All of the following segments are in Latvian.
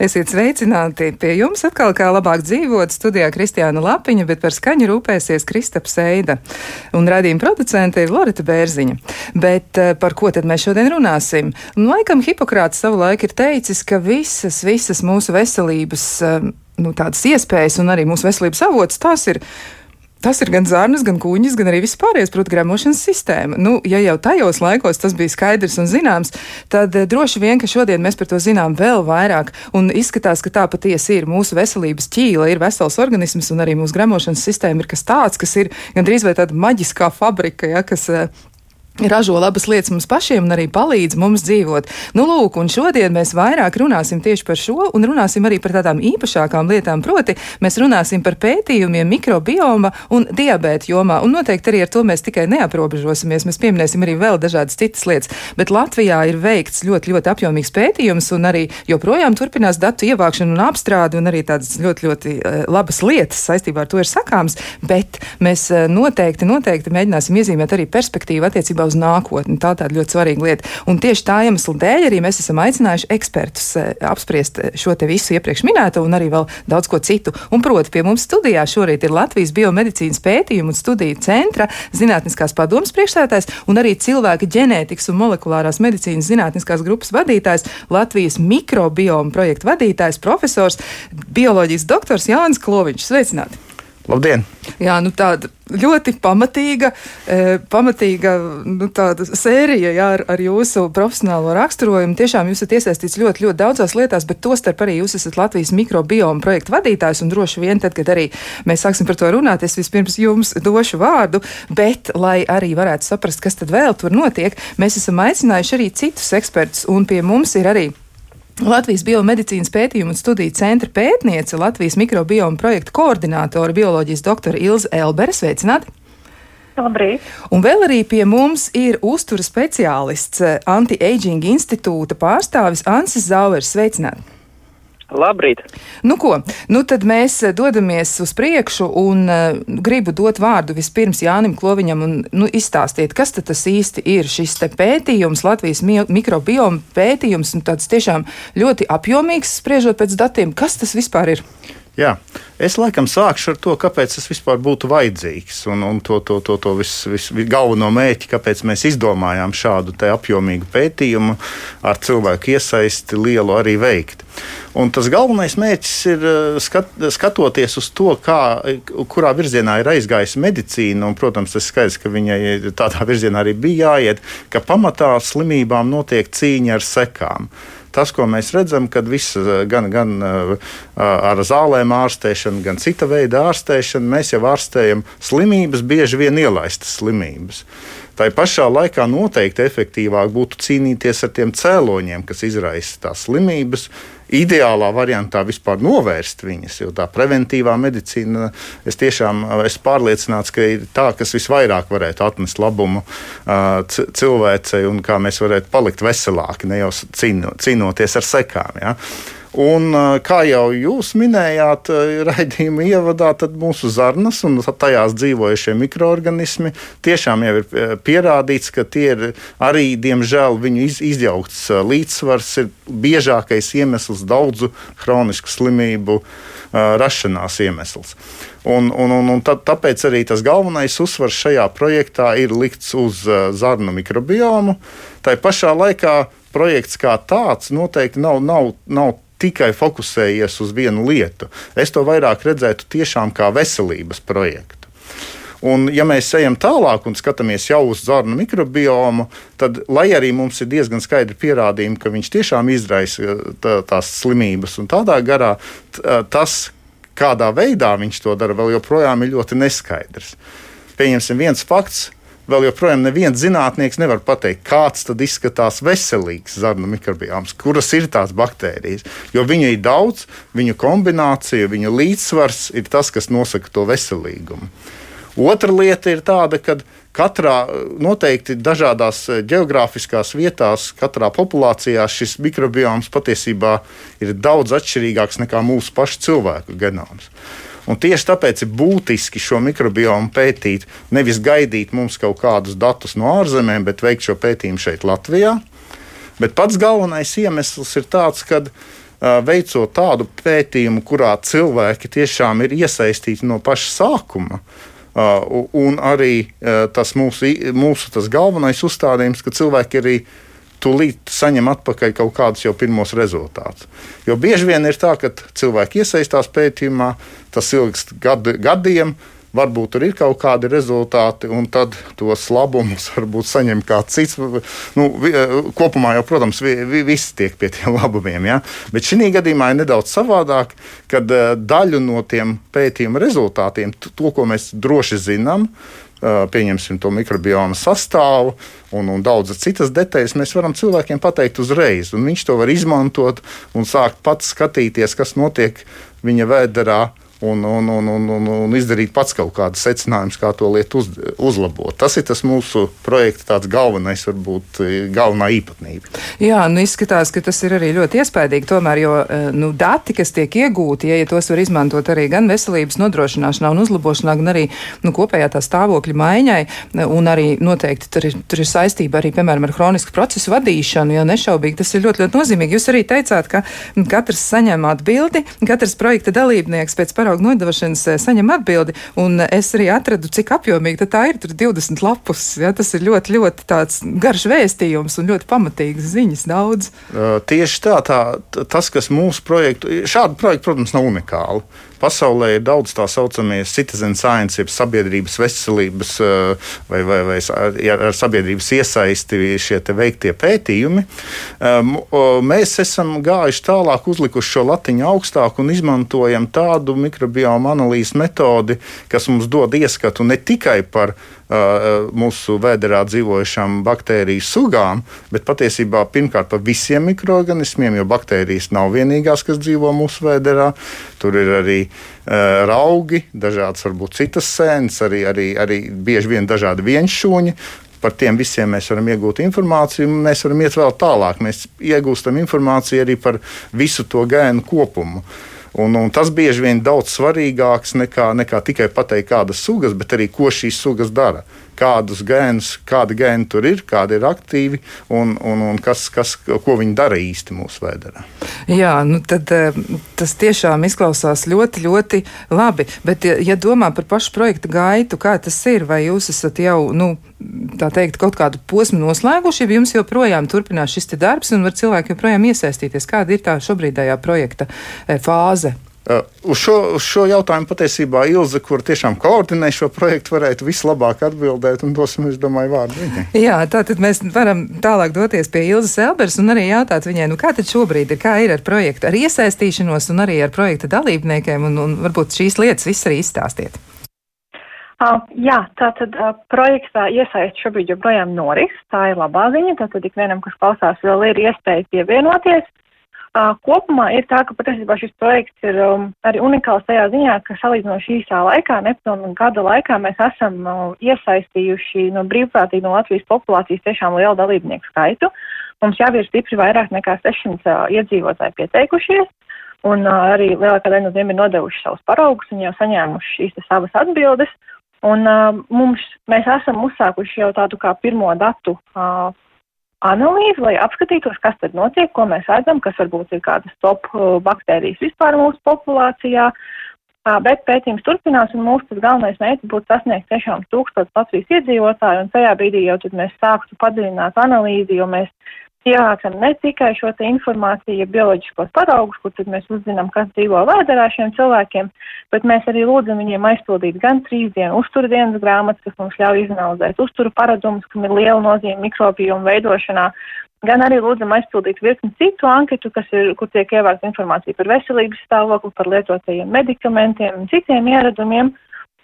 Esiet sveicināti pie jums atkal, kā labāk dzīvot. Studijā Kristiāna Lapiņa, bet par skaņu rūpēsies Kristaps Eida. Un radījuma producente ir Lorita Bērziņa. Bet eh, par ko tad mēs šodien runāsim? Nu, laikam Hipokrāts savu laiku ir teicis, ka visas, visas mūsu veselības eh, nu, tādas iespējas un arī mūsu veselības avots, tās ir Tas ir gan zārnas, gan kūņas, gan arī vispārējais, protams, gremošanas sistēma. Nu, ja jau tajos laikos tas bija skaidrs un zināms, tad uh, droši vien, ka šodien mēs par to zinām vēl vairāk. Un izskatās, ka tā patiesi ir mūsu veselības ķīla, ir vesels organisms, un arī mūsu gremošanas sistēma ir kas tāds, kas ir gandrīz vai tāda maģiskā fabrika, ja, kas uh, ražo labas lietas mums pašiem un arī palīdz mums dzīvot. Nu, lūk, un šodien mēs vairāk runāsim tieši par šo un runāsim arī par tādām īpašākām lietām. Proti, mēs runāsim par pētījumiem mikrobioma un diabēta jomā, un noteikti arī ar to mēs tikai neaprobežosimies. Mēs pieminēsim arī vēl dažādas citas lietas, bet Latvijā ir veikts ļoti, ļoti apjomīgs pētījums un arī joprojām turpinās datu ievākšana un apstrāde un arī tādas ļoti, ļoti uh, labas lietas saistībā ar to ir sakāms, bet mēs uh, noteikti, noteikti mēģināsim iezīmēt arī perspektīvu attiecībā uz nākotni. Tā ir ļoti svarīga lieta. Un tieši tā iemesla dēļ arī mēs esam aicinājuši ekspertus eh, apspriest šo te visu iepriekš minēto un arī vēl daudz ko citu. Un proti pie mums studijā šorīt ir Latvijas biomedicīnas pētījumu un studiju centra zinātniskās padomas priekšstādātājs un arī cilvēka ģenētikas un molekulārās medicīnas zinātniskās grupas vadītājs, Latvijas mikrobioma projekta vadītājs, profesors, bioloģijas doktors Jānis Kloviņš. Sveicināti! Labdien! Jā, nu tāda ļoti pamatīga, e, pamatīga nu, sērija jā, ar, ar jūsu profesionālo raksturojumu. Tiešām jūs esat iesaistīts ļoti, ļoti daudzās lietās, bet tostarp arī jūs esat Latvijas mikrobioma projekta vadītājs. Droši vien, tad, kad arī mēs sāksim par to runāt, es vispirms jums došu vārdu, bet, lai arī varētu saprast, kas tad vēl tur notiek, mēs esam aicinājuši arī citus ekspertus, un pie mums ir arī Latvijas biomedicīnas pētījumu un studiju centra pētniece, Latvijas mikrobioma projekta koordinātore, bioloģijas doktora Ilze Elbere. Sveicināti! Labrīt. Un vēl arī pie mums ir uztura speciālists, Anti-Aging institūta pārstāvis Ansis Zauers. Sveicināti! Labrīt! Nu, ko? Nu, tad mēs eh, dodamies uz priekšu un uh, gribu dot vārdu vispirms Jānim Kloviņam un nu, izstāstiet, kas tas īsti ir šis pētījums, Latvijas mi mikrobioma pētījums, un tāds tiešām ļoti apjomīgs, spriežot pēc datiem. Kas tas vispār ir? Jā, es laikam sākšu ar to, kāpēc tas vispār būtu vajadzīgs. Un, un to, to, to, to vis, vis, galveno mērķi, kāpēc mēs izdomājām šādu apjomīgu pētījumu ar cilvēku iesaisti lielu arī veikt. Un tas galvenais mērķis ir eh, skat, skatoties uz to, kā, kurā virzienā ir aizgājusi medicīna. Un, protams, tas skaidrs, ka viņai tādā virzienā arī bija jāiet, ka pamatā slimībām notiek cīņa ar sekām tas, ko mēs redzam, kad viss gan, gan ar zālēm ārstēšanu, gan cita veida ārstēšanu, mēs jau ārstējam slimības, bieži vien ielaistas slimības. Tā pašā laikā noteikti efektīvāk būtu cīnīties ar tiem cēloņiem, kas izraisa tās slimības. Ideālā variantā vispār novērst viņas, jo tā preventīvā medicīna, es tiešām esmu pārliecināts, ka ir tā, kas visvairāk varētu atnest labumu cilvēcei un kā mēs varētu palikt veselāki, ne jau cīno, cīnoties ar sekām. Ja? Un, kā jau jūs minējāt, raidījuma ievadā, tad mūsu zarnas un tajās dzīvojušie mikroorganismi tiešām jau ir pierādīts, ka tie ir arī, diemžēl, viņu iz, izjaukts līdzsvars, ir biežākais iemesls daudzu chronisku slimību rašanās iemesls. Un, un, un, un tā, tāpēc arī tas galvenais uzsvars šajā projektā ir likts uz zarnu mikrobiomu. Tā pašā laikā projekts kā tāds noteikti nav, nav, nav tikai fokusējies uz vienu lietu. Es to vairāk redzētu tiešām kā veselības projektu. Un, ja mēs ejam tālāk un skatāmies jau uz zarnu mikrobiomu, tad, lai arī mums ir diezgan skaidri pierādījumi, ka viņš tiešām izraisa tā, tās slimības, un tādā garā tas, kādā veidā viņš to dara, vēl joprojām ir ļoti neskaidrs. Pieņemsim viens fakts vēl joprojām neviens zinātnieks nevar pateikt, kāds tad izskatās veselīgs zarnu mikrobioms, kuras ir tās baktērijas. Jo viņu ir daudz, viņu kombinācija, viņu līdzsvars ir tas, kas nosaka to veselīgumu. Otra lieta ir tāda, ka katrā noteikti dažādās geogrāfiskās vietās, katrā populācijā šis mikrobioms patiesībā ir daudz atšķirīgāks nekā mūsu pašu cilvēku genoms. Un tieši tāpēc ir būtiski šo mikrobiomu pētīt, nevis gaidīt mums kaut kādus datus no ārzemēm, bet veikt šo pētījumu šeit, Latvijā. Bet pats galvenais iemesls ir tāds, ka veicot tādu pētījumu, kurā cilvēki tiešām ir iesaistīti no paša sākuma. Un arī tas mūsu, mūsu tas galvenais uzstādījums, ka cilvēki arī tūlīt saņem atpakaļ kaut kādus jau pirmos rezultātus. Jo bieži vien ir tā, ka cilvēki iesaistās pētījumā, tas ilgst gad, gadiem. Varbūt tur ir kaut kādi rezultāti, un tad tos labumus varbūt saņem kāds cits. Nu, kopumā jau, protams, vi, vi, viss tiek pie tiem labumiem. Ja? Bet šī gadījumā ir nedaudz savādāk, kad daļu no tiem pētījuma rezultātiem, to, ko mēs droši zinām, pieņemsim to mikrobioma sastāvu un, un daudzas citas detaļas, mēs varam cilvēkiem pateikt uzreiz. Viņš to var izmantot un sākt pats skatīties, kas notiek viņa vēderā un, un, un, un, un, un izdarīt pats kaut kādus secinājumus, kā to lietu uz, uzlabot. Tas ir tas mūsu projekta galvenais, varbūt galvenā īpatnība. Jā, nu izskatās, ka tas ir arī ļoti iespaidīgi. Tomēr, jo eh, nu, dati, kas tiek iegūti, ja, ja tos var izmantot arī gan veselības nodrošināšanā un uzlabošanā, gan arī nu, kopējā tā stāvokļa maiņai, un arī noteikti tur ir, tur ir saistība arī, piemēram, ar hronisku procesu vadīšanu, jo nešaubīgi tas ir ļoti, ļoti nozīmīgi. Jūs arī teicāt, ka katrs saņem atbildi, katrs projekta dalībnieks pēc parauga paraugu nodošanas eh, saņem atbildi, un es arī atradu, cik apjomīgi tā ir. Tur 20 lapus. Ja, tas ir ļoti, ļoti tāds garš vēstījums un ļoti pamatīgs ziņas daudz. Uh, tieši tā, tā, tas, kas mūsu projektu, šādu projektu, protams, nav unikāli. Pasaulē ir daudz tā saucamie citizen science, jeb sabiedrības veselības eh, vai, vai, vai ar sabiedrības iesaisti šie veiktie pētījumi. Eh, mēs esam gājuši tālāk, uzlikuši šo latiņu augstāk un izmantojam tādu mikrobioma analīzes metodi, kas mums dod ieskatu ne tikai par mūsu vēderā dzīvojušām baktēriju sugām, bet patiesībā pirmkārt par visiem mikroorganismiem, jo baktērijas nav vienīgās, kas dzīvo mūsu vēderā. Tur ir arī raugi, dažādas varbūt citas sēnes, arī, arī, arī bieži vien dažādi vienšūņi. Par tiem visiem mēs varam iegūt informāciju, un mēs varam iet vēl tālāk. Mēs iegūstam informāciju arī par visu to gēnu kopumu. Uh, Un, un tas bieži vien daudz svarīgāks nekā, nekā tikai pateikt, kādas sugas, bet arī ko šīs sugas dara. Kādus gēnus, kādi gēni tur ir, kādi ir aktīvi un, un, un kas, kas, ko viņi dara īsti mūsu vēdā. Jā, nu tad eh, tas tiešām izklausās ļoti, ļoti labi. Bet, ja domā par pašu projekta gaitu, kā tas ir, vai jūs esat jau, nu, tā teikt, kaut kādu posmu noslēguši, ja jums joprojām turpinās šis darbs un var cilvēki joprojām iesaistīties? Kāda ir tā šobrīdējā projekta eh, fāze? Uh, uz šo, uz šo jautājumu patiesībā Ilze, kur tiešām koordinē šo projektu, varētu vislabāk atbildēt un dosim, es domāju, vārdu viņai. Jā, tātad mēs varam tālāk doties pie Ilzas Elbers un arī jautāt viņai, nu kā tad šobrīd ir, kā ir ar projektu, ar iesaistīšanos un arī ar projekta dalībniekiem un, un varbūt šīs lietas viss arī izstāstiet. Uh, jā, tātad uh, projektā iesaist šobrīd joprojām noris, tā ir labā ziņa, tātad ikvienam, kas klausās, vēl ir iespēja pievienoties. Kopumā ir tā, ka patiesībā šis projekts ir um, arī unikāls tajā ziņā, ka salīdzinoši īsā laikā, nepilnu gada laikā, mēs esam uh, iesaistījuši no brīvprātīgi no Latvijas populācijas tiešām lielu dalībnieku skaitu. Mums jau ir stipri vairāk nekā 600 uh, iedzīvotāji pieteikušies, un uh, arī lielākā daļa no tiem ir nodevuši savus paraugus un jau saņēmuši šīs savas atbildes. Un uh, mums, mēs esam uzsākuši jau tādu kā pirmo datu uh, analīzi, lai apskatītos, kas tad notiek, ko mēs redzam, kas varbūt ir kādas top uh, baktērijas vispār mūsu populācijā. Bet pētījums turpinās, un mūsu galvenais mērķis būtu sasniegt tiešām tūkstotis Latvijas iedzīvotāju, un tajā brīdī jau tad mēs sāktu padziļināt analīzi, jo mēs ievācam ne tikai šo informāciju, bioloģiskos paraugus, kur mēs uzzinām, kas dzīvo vēderā šiem cilvēkiem, bet mēs arī lūdzam viņiem aizpildīt gan trīs dienu uzturdienas grāmatas, kas mums ļauj izanalizēt uzturu paradumus, kam ir liela nozīme mikrobiomu veidošanā, gan arī lūdzam aizpildīt virkni citu anketu, ir, kur tiek ievākta informācija par veselības stāvokli, par lietotajiem medikamentiem un citiem ieradumiem.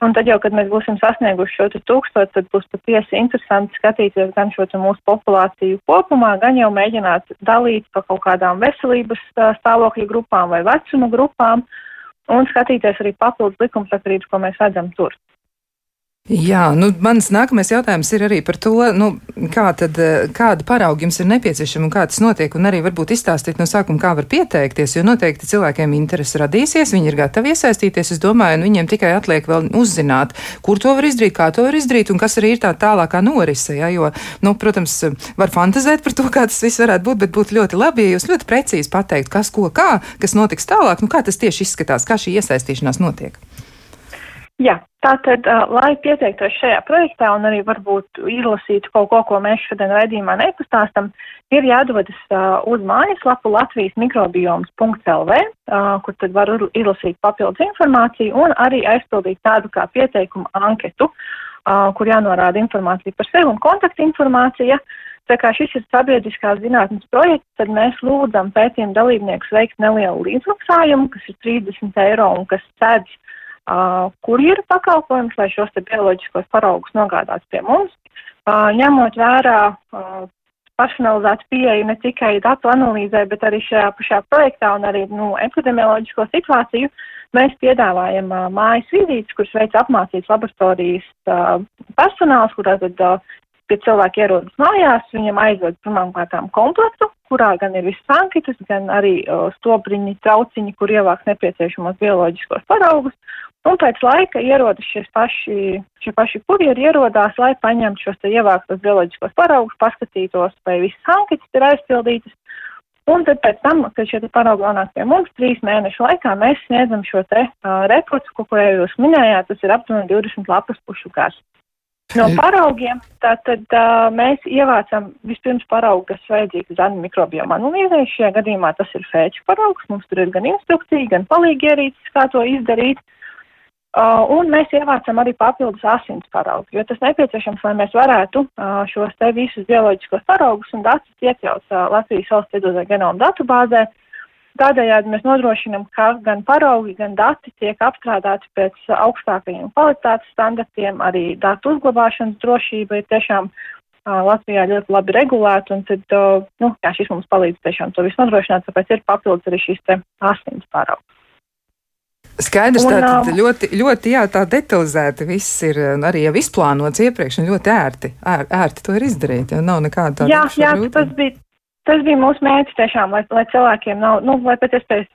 Un tad jau, kad mēs būsim sasnieguši šo tūkstošu, tad būs patiesi interesanti skatīties gan šo mūsu populāciju kopumā, gan jau mēģināt dalīt pa kaut kādām veselības stāvokļa grupām vai vecuma grupām un skatīties arī papildus likumsakarības, ko mēs redzam tur. Jā, nu, mans nākamais jautājums ir arī par to, nu, kā tad, kāda parauga jums ir nepieciešama un kā tas notiek, un arī varbūt izstāstīt no sākuma, kā var pieteikties, jo noteikti cilvēkiem interesi radīsies, viņi ir gatavi iesaistīties, es domāju, un viņiem tikai atliek vēl uzzināt, kur to var izdarīt, kā to var izdarīt, un kas arī ir tā tālākā norise, ja, jo, nu, protams, var fantazēt par to, kā tas viss varētu būt, bet būtu ļoti labi, ja jūs ļoti precīzi pateikt, kas ko kā, kas notiks tālāk, nu, kā tas tieši izskatās, kā šī iesaistīšanās notiek. Jā, tātad, lai pieteiktos šajā projektā un arī varbūt izlasītu kaut ko, ko mēs šodien raidījumā nepastāstam, ir jādodas uz mājaslapu Latvijas mikrobioms.lv, kur tad var izlasīt papildus informāciju un arī aizpildīt tādu kā pieteikumu anketu, kur jānorāda informācija par sevi un kontaktinformācija. Tā kā šis ir sabiedriskās zinātnes projekts, tad mēs lūdzam pētījumu dalībniekus veikt nelielu līdzmaksājumu, kas ir 30 eiro un kas sēdz kurjeru pakalpojumus, lai šos te bioloģiskos paraugus nogādātu pie mums, ņemot vērā personalizētu pieeju ne tikai datu analīzē, bet arī šajā pašā projektā un arī nu, epidemioloģisko situāciju. Mēs piedāvājam uh, mājas vizītes, kuras veic apmācīts laboratorijas uh, personāls, kurā tad uh, kad cilvēki ierodas mājās, viņam aizved pirmām kārtām komplektu, kurā gan ir viss anketas, gan arī stobriņi, trauciņi, kur ievāks nepieciešamos bioloģiskos paraugus. Un pēc laika ierodas šie paši, šie paši kurjeri ierodās, lai paņemtu šos te ievāktos bioloģiskos paraugus, paskatītos, vai visas anketas ir aizpildītas. Un tad pēc tam, kad šie paraugi nonāk pie mums, trīs mēnešu laikā mēs sniedzam šo te uh, reportu, ko, ko jau jūs minējāt, tas ir aptuveni 20 lapas pušu gars. No paraugiem tātad uh, mēs ievācam vispirms paraugu, kas vajadzīgs zanu mikrobioma analīzē. Šajā gadījumā tas ir fēču paraugs. Mums tur ir gan instrukcija, gan palīgi ierīces, kā to izdarīt. Uh, Uh, un mēs ievācam arī papildus asins paraugu, jo tas nepieciešams, lai mēs varētu uh, šos te visus bioloģiskos paraugus un datus iekļaut uh, Latvijas valsts iedozē genoma datubāzē. Tādējādi mēs nodrošinam, ka gan paraugi, gan dati tiek apstrādāti pēc augstākajiem kvalitātes standartiem, arī datu uzglabāšanas drošība ir tiešām Latvijā ļoti labi regulēta, un tad, nu, jā, šis mums palīdz tiešām to visu nodrošināt, tāpēc ir papildus arī šīs te asins paraugs. Skaidrs, un, tātad ļoti, ļoti jā, tā detalizēti viss ir arī jau izplānots iepriekš un ļoti ērti, ēr, ērti to ir izdarīt, jo nav nekāda tāda. Jā, jā, tas bija, tas bija mūsu mērķis tiešām, lai, lai cilvēkiem nav, nu, lai pēc iespējas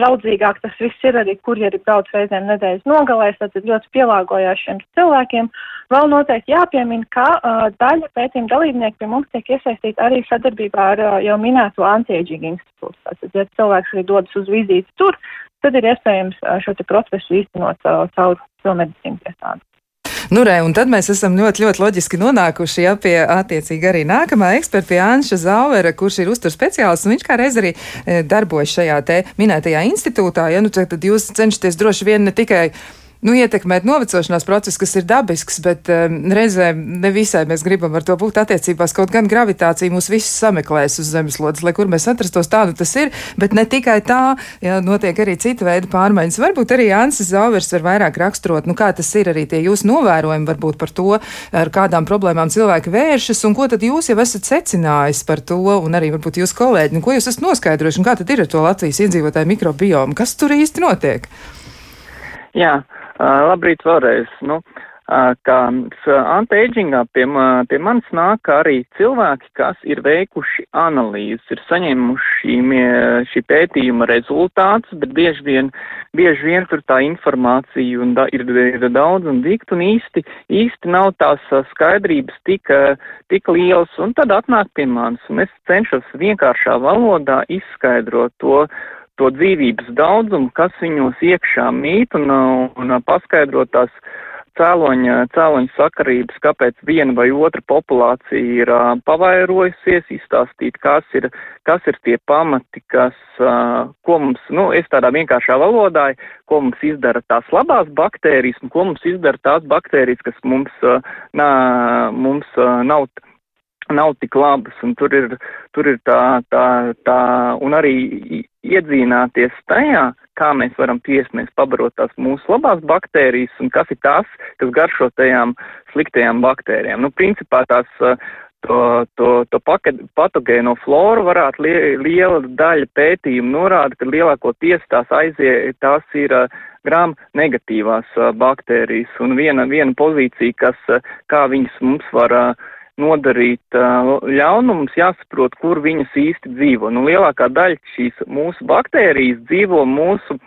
draudzīgāk tas viss ir arī, kur ir brauc reizēm nedēļas nogalēs, tad ļoti pielāgojās šiem cilvēkiem. Vēl noteikti jāpiemina, ka uh, daļa pētījuma dalībnieku pie mums tiek iesaistīta arī sadarbībā ar uh, jau minēto anti-aging institūtu. Tātad, ja cilvēks arī dodas uz vizīti tur, tad ir iespējams šo procesu īstenot caur filmedicīnas iestādi. Nu, re, un tad mēs esam ļoti, ļoti loģiski nonākuši ja, pie attiecīgi arī nākamā eksperta, pie Anša Zauvera, kurš ir uztur speciālists, un viņš kā reiz arī darbojas šajā te minētajā institūtā. Ja, nu, tad jūs cenšaties droši vien ne tikai nu, ietekmēt novecošanās procesu, kas ir dabisks, bet um, reizēm ne visai mēs gribam ar to būt attiecībās. Kaut gan gravitācija mūs visus sameklēs uz zemeslodes, lai kur mēs atrastos, tādu tas ir, bet ne tikai tā, jā, notiek arī cita veida pārmaiņas. Varbūt arī Ansis Zauvers var vairāk raksturot, nu, kā tas ir arī tie jūsu novērojumi varbūt par to, ar kādām problēmām cilvēki vēršas, un ko tad jūs jau esat secinājis par to, un arī varbūt jūs kolēģi, nu, ko jūs esat noskaidrojuši, un kā tad ir ar to Latvijas iedzīvotāju mikrobiomu, kas tur īsti notiek? Jā, Labrīt vēlreiz. Nu, kā anti-agingā pie, pie manis nāk arī cilvēki, kas ir veikuši analīzes, ir saņēmuši šī pētījuma rezultātus, bet bieži vien, bieži vien tur tā informācija un da, ir, ir daudz un dikt un īsti, īsti nav tās skaidrības tik, tik lielas, un tad atnāk pie manis, un es cenšos vienkāršā valodā izskaidrot to, to dzīvības daudzumu, kas viņos iekšā mīt un, un paskaidrot tās cēloņa, cēloņa sakarības, kāpēc viena vai otra populācija ir uh, pavairojusies, izstāstīt, kas ir, kas ir tie pamati, kas, uh, ko mums, nu, es tādā vienkāršā valodā, ko mums izdara tās labās baktērijas un ko mums izdara tās baktērijas, kas mums, uh, nā, mums uh, nav nav tik labas, un tur ir, tur ir tā, tā, tā, un arī iedzīvināties tajā, kā mēs varam tiesmies pabarot tās mūsu labās baktērijas, un kas ir tās, kas garšo tajām sliktajām baktērijām. Nu, principā tās, to, to, to patogēno floru varētu li, liela daļa pētījumu norāda, ka lielākoties tās aizie, tās ir gram negatīvās baktērijas. Un viena, viena pozīcija, kas, kā viņas mums var uh, nodarīt uh, ļaunums, jāsaprot, kur viņas īsti dzīvo. Nu, lielākā daļa šīs mūsu baktērijas dzīvo mūsu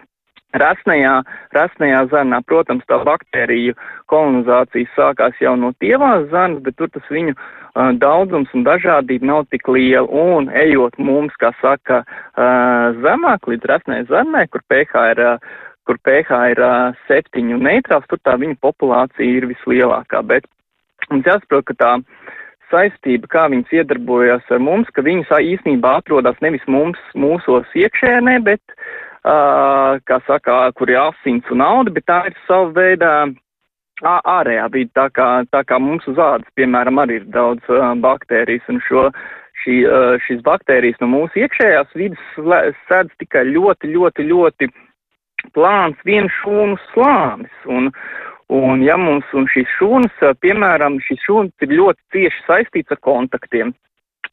Rasnajā, rasnajā zarnā, protams, tā baktēriju kolonizācija sākās jau no tievās zarnas, bet tur tas viņu uh, daudzums un dažādība nav tik liela. Un ejot mums, kā saka, uh, zemāk līdz rasnai zarnai, kur pH ir, uh, kur pH ir uh, septiņu neitrāls, tur tā viņa populācija ir vislielākā. Bet mums jāsaprot, ka tā saistība, kā viņas iedarbojas ar mums, ka viņas īstenībā atrodas nevis mums, mūsos iekšēnē, bet uh, kā saka, kur ir asins un nauda, bet tā ir sava veida ārējā vide, tā kā, tā kā mums uz ādas, piemēram, arī ir daudz uh, baktērijas, un šo, šī, šīs baktērijas no mūsu iekšējās vidas sēdz tikai ļoti, ļoti, ļoti plāns viens šūnu slānis, un, un ja mums, un šīs šūnas, piemēram, šīs šūnas ir ļoti cieši saistīts ar kontaktiem,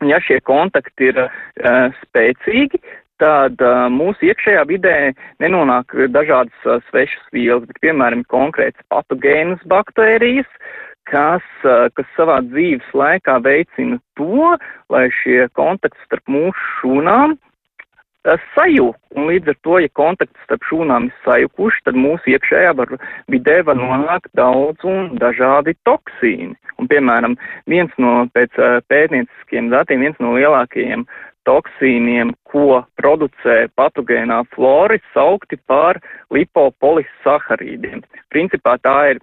ja šie kontakti ir uh, spēcīgi, tad uh, mūsu iekšējā vidē nenonāk dažādas uh, svešas vielas, bet, piemēram, konkrētas patogēnas baktērijas, kas, uh, kas savā dzīves laikā veicina to, lai šie kontakti starp mūsu šūnām uh, sajūg. Un līdz ar to, ja kontakts starp šūnām ir sajukuši, tad mūsu iekšējā var, vidē var nonākt daudz un dažādi toksīni. Un, piemēram, viens no pēc uh, pētnieciskiem datiem, viens no lielākajiem toksīniem, ko producē patogēnā flora, saukti par lipopolisaharīdiem. Principā tā ir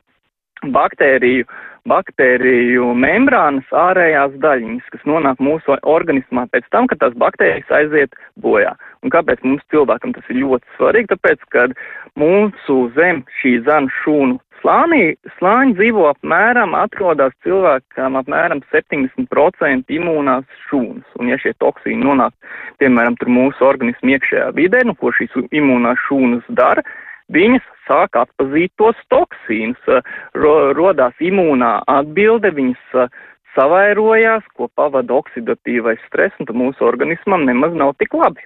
baktēriju, baktēriju membrānas ārējās daļiņas, kas nonāk mūsu organismā pēc tam, kad tās baktērijas aiziet bojā. Un kāpēc mums cilvēkam tas ir ļoti svarīgi? Tāpēc, ka mūsu zem šī zanu šūnu Slānī, slāņi dzīvo apmēram, atrodas cilvēkam apmēram 70% imūnās šūnas. Un ja šie toksīni nonāk, piemēram, tur mūsu organismu iekšējā vidē, nu, ko šīs imūnās šūnas dara, viņas sāk atpazīt tos toksīnus, ro, rodās imūnā atbilde, viņas savairojās, ko pavada oksidatīvais stress, un mūsu organismam nemaz nav tik labi.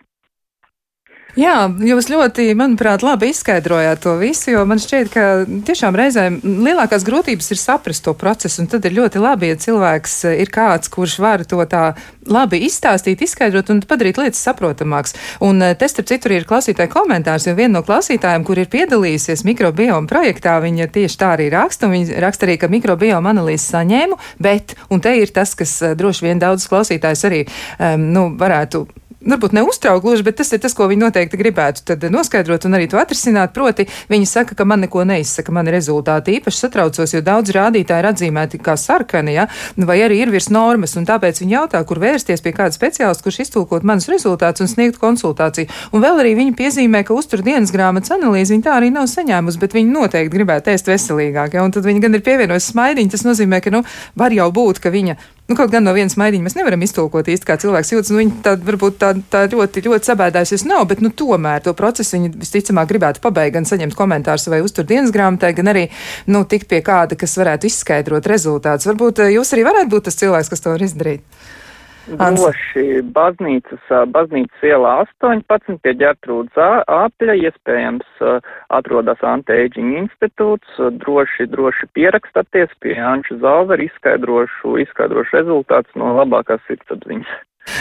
Jā, jūs ļoti, manuprāt, labi izskaidrojāt to visu, jo man šķiet, ka tiešām reizēm lielākās grūtības ir saprast to procesu, un tad ir ļoti labi, ja cilvēks ir kāds, kurš var to tā labi izstāstīt, izskaidrot un padarīt lietas saprotamākas. Un eh, te starp citur ir klausītāja komentārs, jo viena no klausītājiem, kur ir piedalījusies mikrobioma projektā, viņa tieši tā arī raksta, un viņa raksta arī, ka mikrobioma analīzi saņēmu, bet, un te ir tas, kas eh, droši vien daudz klausītājs arī, um, nu, varētu varbūt neuztraukt gluži, bet tas ir tas, ko viņi noteikti gribētu noskaidrot un arī to atrisināt. Proti, viņi saka, ka man neko neizsaka mani rezultāti. Īpaši satraucos, jo daudz rādītāji ir atzīmēti kā sarkani, ja, vai arī ir virs normas, un tāpēc viņi jautā, kur vērsties pie kāda speciālista, kurš iztulkot manus rezultātus un sniegt konsultāciju. Un vēl arī viņi piezīmē, ka uztur dienas grāmatas analīzi viņi tā arī nav saņēmusi, bet viņi noteikti gribētu ēst veselīgāk. Ja, un tad viņi gan ir pievienojusi smaidiņu, tas nozīmē, ka, nu, var jau būt, ka viņa Nu, kaut gan no vienas maidiņas mēs nevaram iztulkot īsti, kā cilvēks jūtas. Nu, viņa tā varbūt tā, tā ļoti, ļoti sabēdājusies nav, bet nu, tomēr to procesu viņa visticamāk gribētu pabeigt, gan saņemt komentārus vai uztur dienas grāmatā, gan arī nu, tikt pie kāda, kas varētu izskaidrot rezultātus. Varbūt eh, jūs arī varētu būt tas cilvēks, kas to var izdarīt. Droši baznīcas, baznīcas ielā 18 pie ģertrūdas āpļa, iespējams atrodas Anteģiņa institūts, droši, droši pierakstaties pie Anča Zalvera, izskaidrošu, izskaidrošu rezultātus no labākās sirdsapziņas.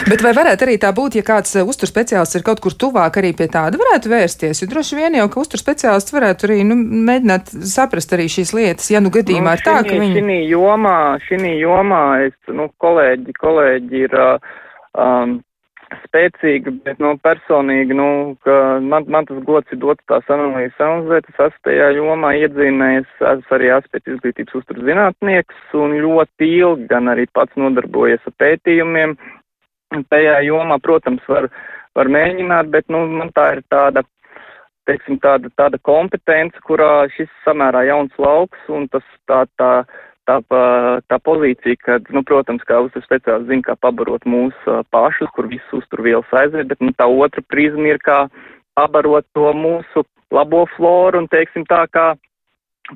Bet vai varētu arī tā būt, ja kāds eh, uztur speciālists ir kaut kur tuvāk, arī pie tāda varētu vērsties? Jo droši vien jau, ka uztur speciālists varētu arī nu, mēģināt saprast arī šīs lietas, ja nu gadījumā nu, ir tā, ka viņi. Šī jomā, šī jomā es, nu, kolēģi, kolēģi ir. Um, spēcīgi, bet, nu, personīgi, nu, man, man tas gods ir dots tās analīzes analizēt, es esmu tajā jomā iedzīmējis, esmu arī aspektu izglītības uzturzinātnieks un ļoti ilgi gan arī pats nodarbojies ar pētījumiem, tajā jomā, protams, var, var mēģināt, bet, nu, man tā ir tāda, teiksim, tāda, tāda kompetence, kurā šis samērā jauns lauks un tas tā, tā, tā, tā pozīcija, kad, nu, protams, kā uztur speciāli zina, kā pabarot mūsu pašus, kur visus uzturvielas aiziet, bet, nu, tā otra prizma ir, kā pabarot to mūsu labo floru un, teiksim, tā kā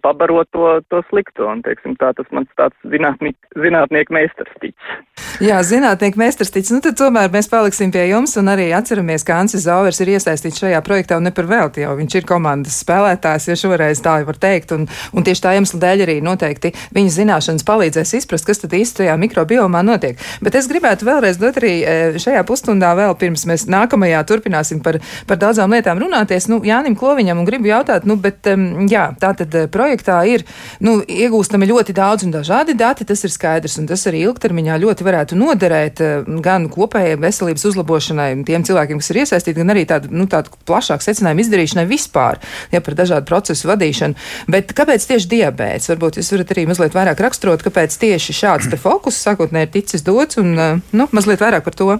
pabarot to, to slikto. Un, teiksim, tā tas mans tāds zinātnieku meistarstiķis. Jā, zinātnieku meistarstiķis. Nu, tad tomēr mēs paliksim pie jums un arī atceramies, ka Ansis Zauvers ir iesaistīts šajā projektā un ne par velti jau. Viņš ir komandas spēlētājs, ja šoreiz tā var teikt. Un, un tieši tā iemesla dēļ arī noteikti viņa zināšanas palīdzēs izprast, kas tad īsti tajā mikrobiomā notiek. Bet es gribētu vēlreiz dot arī e, šajā pusstundā vēl pirms mēs nākamajā turpināsim par, par daudzām lietām runāties. Nu, Jānim Kloviņam un gribu jautāt, nu, bet jā, tā tad projektā ir nu, iegūstami ļoti daudz un dažādi dati, tas ir skaidrs, un tas arī ilgtermiņā ļoti varētu noderēt eh, gan kopējai veselības uzlabošanai tiem cilvēkiem, kas ir iesaistīti, gan arī tādu, nu, tādu plašāku secinājumu izdarīšanai vispār, ja par dažādu procesu vadīšanu. Bet kāpēc tieši diabēts? Varbūt jūs varat arī mazliet vairāk raksturot, kāpēc tieši šāds fokus sākotnēji ir ticis dots, un eh, nu, mazliet vairāk par to.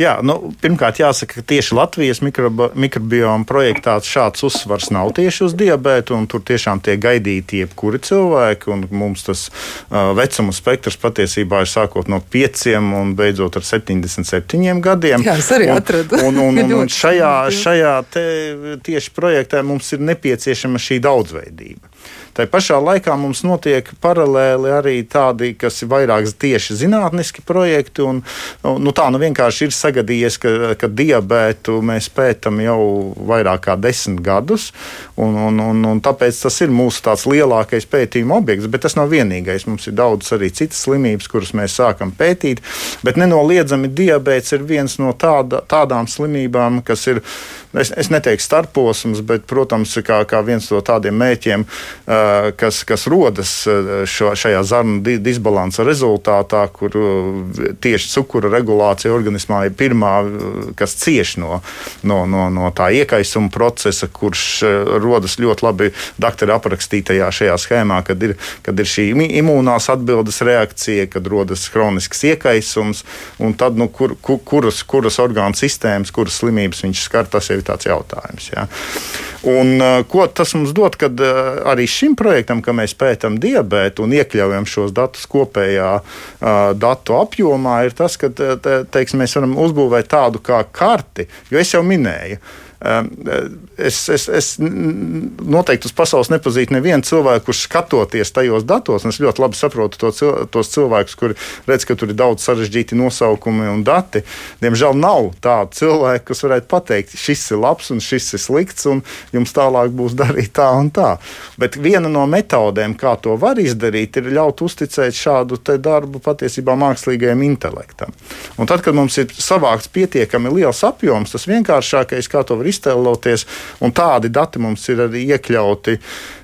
Jā, nu, pirmkārt, jāsaka, ka tieši Latvijas mikrobi mikrobioma projektā šāds uzsvars nav tieši uz diabētu, un tur tiešām tiek gaidīti jebkuri cilvēki. Mums tas uh, vecuma spektrs patiesībā ir sākot no 5 un beidzot ar 77 gadiem. Jā, es arī atradu. Un, un, un, un šajā, šajā tieši projektā mums ir nepieciešama šī daudzveidība. Tā pašā laikā mums notiek paralēli arī tādi, kas ir vairāk tieši zinātniski projekti. Un, nu, tā nu vienkārši ir sagadījies, ka, ka diabētu mēs pētām jau vairāk kā desmit gadus. Un, un, un, un tāpēc tas ir mūsu lielākais pētījuma objekts. Bet tas nav vienīgais. Mums ir daudz arī citas slimības, kuras mēs sākam pētīt. Bet nenoliedzami diabetes ir viens no tāda, tādām slimībām, kas ir es, es neteiktu starposms, bet, protams, kā, kā viens no tādiem mēķiem, kas, kas rodas šo, šajā zarnu disbalansa rezultātā, kur tieši cukura regulācija organismā ir pirmā, kas cieš no, no, no, no tā iekaisuma procesa, kurš rodas ļoti labi doktora aprakstītajā šajā schēmā, kad ir, kad ir šī imūnās atbildes reakcija, kad rodas kronisks iekaisums, un tad, nu, kur, kur, kuras, kuras orgānu sistēmas, kuras slimības viņš skar, tas jau ir tāds jautājums. Ja. Un, uh, ko tas mums dod, kad uh, arī šim projektam, ka mēs pētām diabetu un iekļaujam šos datus kopējā uh, datu apjomā, ir tas, ka te, teiksim, mēs varam uzbūvēt tādu kā karti, jo es jau minēju. Ehm, es, es, es noteikti uz pasaules nepazīstu nevienu cilvēku, kurš skatoties tajos datos, un es ļoti labi saprotu to, tos cilvēkus, kuri redz, ka tur ir daudz sarežģīti nosaukumi un dati. Diemžēl nav tādu cilvēku, kas varētu pateikt, šis ir labs un šis ir slikts, un jums tālāk būs darīt tā un tā. Bet viena no metodēm, kā to var izdarīt, ir ļaut uzticēt šādu darbu patiesībā mākslīgajam intelektam. Un tad, kad mums ir savākts pietiekami liels apjoms, tas vienkāršākais, kā to var iztēloties, tādi dati mums ir arī iekļauti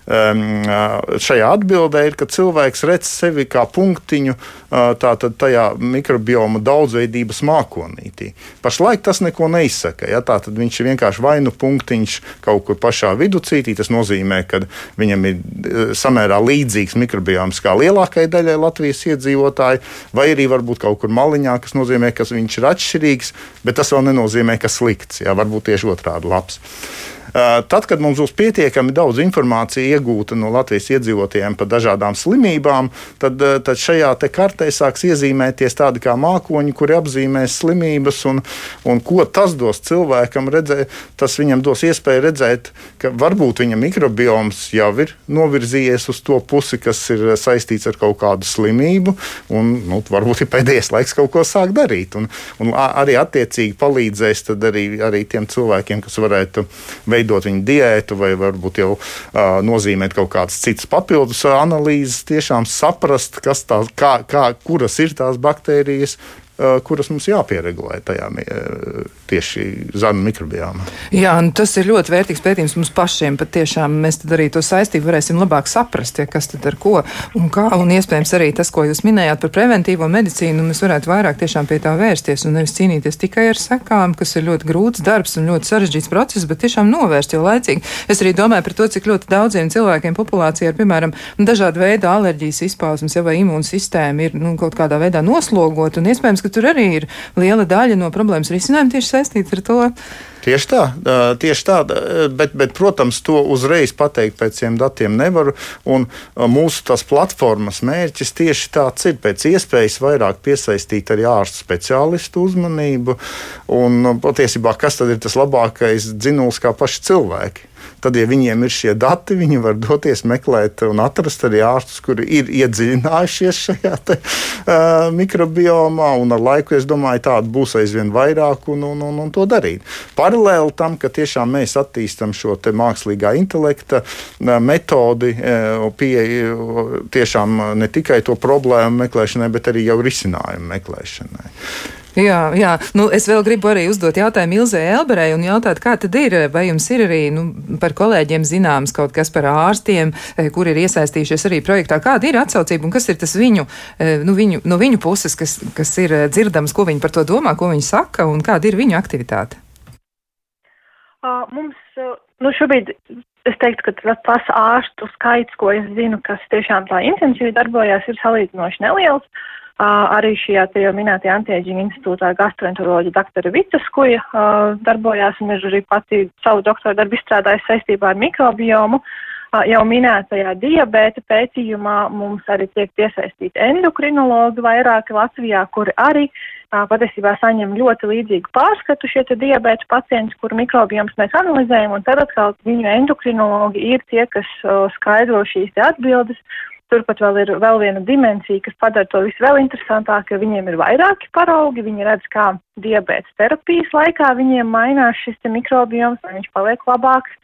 šajā atbildē, ir, ka cilvēks redz sevi kā punktiņu tajā mikrobioma daudzveidības mākonītī. Pašlaik tas neko neizsaka. Ja? Tātad viņš ir vienkārši vainu punktiņš kaut kur pašā viducītī. Tas nozīmē, ka viņam ir samērā līdzīgs mikrobioms kā lielākajai daļai Latvijas iedzīvotāju, vai arī varbūt kaut kur maliņā, kas nozīmē, ka viņš ir atšķirīgs, bet tas vēl nenozīmē, ka slikts. Ja? Varbūt tieši otrādi labs. Tad, kad mums būs pietiekami daudz informācijas iegūta no Latvijas iedzīvotājiem par dažādām slimībām, tad, tad šajā kartē sāks iezīmēties tādi kā mākoņi, kuri apzīmēs slimības, un, un ko tas dos cilvēkam redzēt. Tas viņam dos iespēju redzēt, ka varbūt viņa mikrobioms jau ir novirzījies uz to pusi, kas ir saistīts ar kaut kādu slimību, un nu, varbūt ir pēdējais laiks kaut ko sākt darīt. Un, un arī attiecīgi palīdzēs arī, arī tiem cilvēkiem, kas varētu veidot veidot viņa diētu, vai varbūt jau uh, nozīmēt kaut kādas citas papildus analīzes, tiešām saprast, tās, kā, kā, kuras ir tās baktērijas, kuras mums jāpieregulē tajā uh, tieši zarnu mikrobiāmā. Jā, un tas ir ļoti vērtīgs pētījums mums pašiem. Patiešām mēs arī to saistību varēsim labāk saprast, ja, kas tad ar ko un kā. Un iespējams arī tas, ko jūs minējāt par preventīvo medicīnu, mēs varētu vairāk tiešām pie tā vērsties un nevis cīnīties tikai ar sekām, kas ir ļoti grūts darbs un ļoti sarežģīts process, bet tiešām novērst jau laicīgi. Es arī domāju par to, cik ļoti daudziem cilvēkiem populācijā ir, piemēram, dažāda veida alerģijas izpausmes, ja vai imūnsistēma ir nu, kaut kādā veidā noslogota, un iespējams, ka tur arī ir liela daļa no problēmas risinājuma tieši saistīts ar to. Tieši tā, tieši tā bet, bet, protams, to uzreiz pateikt pēc šiem datiem nevaru. Mūsu tās platformas mērķis tieši tāds ir pēc iespējas vairāk piesaistīt arī ārstu speciālistu uzmanību. Un patiesībā, kas tad ir tas labākais dzinulis kā paši cilvēki? Tad, ja viņiem ir šie dati, viņi var doties meklēt un atrast arī ārstus, kuri ir iedziļinājušies šajā te, uh, mikrobiomā. Ar laiku, es domāju, tādu būs aizvien vairāk un, un, un, un to darīt. Paralēli tam, ka tiešām mēs attīstam šo mākslīgā intelekta metodi, pieeja tiešām ne tikai to problēmu meklēšanai, bet arī jau risinājumu meklēšanai. Jā, jā. Nu, es vēl gribu arī uzdot jautājumu Ilzē Elberei un jautāt, kā tad ir, vai jums ir arī nu, par kolēģiem zināms kaut kas par ārstiem, eh, kur ir iesaistījušies arī projektā, kāda ir atsaucība un kas ir tas viņu, eh, nu, viņu, no viņu puses, kas, kas ir eh, dzirdams, ko viņi par to domā, ko viņi saka un kāda ir viņu aktivitāte? Mums, nu, šobrīd es teiktu, ka tas ārstu skaits, ko es zinu, kas tiešām tā intensīvi darbojās, ir salīdzinoši neliels. Arī šajā te jau minētajā Antieģiņa institūtā gastroenteroloģija doktora Vitas Kuja darbojās un ir arī pati savu doktora darbu izstrādājusi saistībā ar mikrobiomu. Jau minētajā diabēta pētījumā mums arī tiek piesaistīti endokrinologi vairāki Latvijā, kuri arī patiesībā saņem ļoti līdzīgu pārskatu šie diabēta pacienti, kuru mikrobioms mēs analizējam, un tad atkal viņu endokrinologi ir tie, kas skaidro šīs atbildes Turpat vēl ir vēl viena dimensija, kas padara to visu vēl interesantāku, jo viņiem ir vairāki paraugi, viņi redz, kā diabetes terapijas laikā viņiem mainās šis mikrobioms, vai viņš paliek labāks,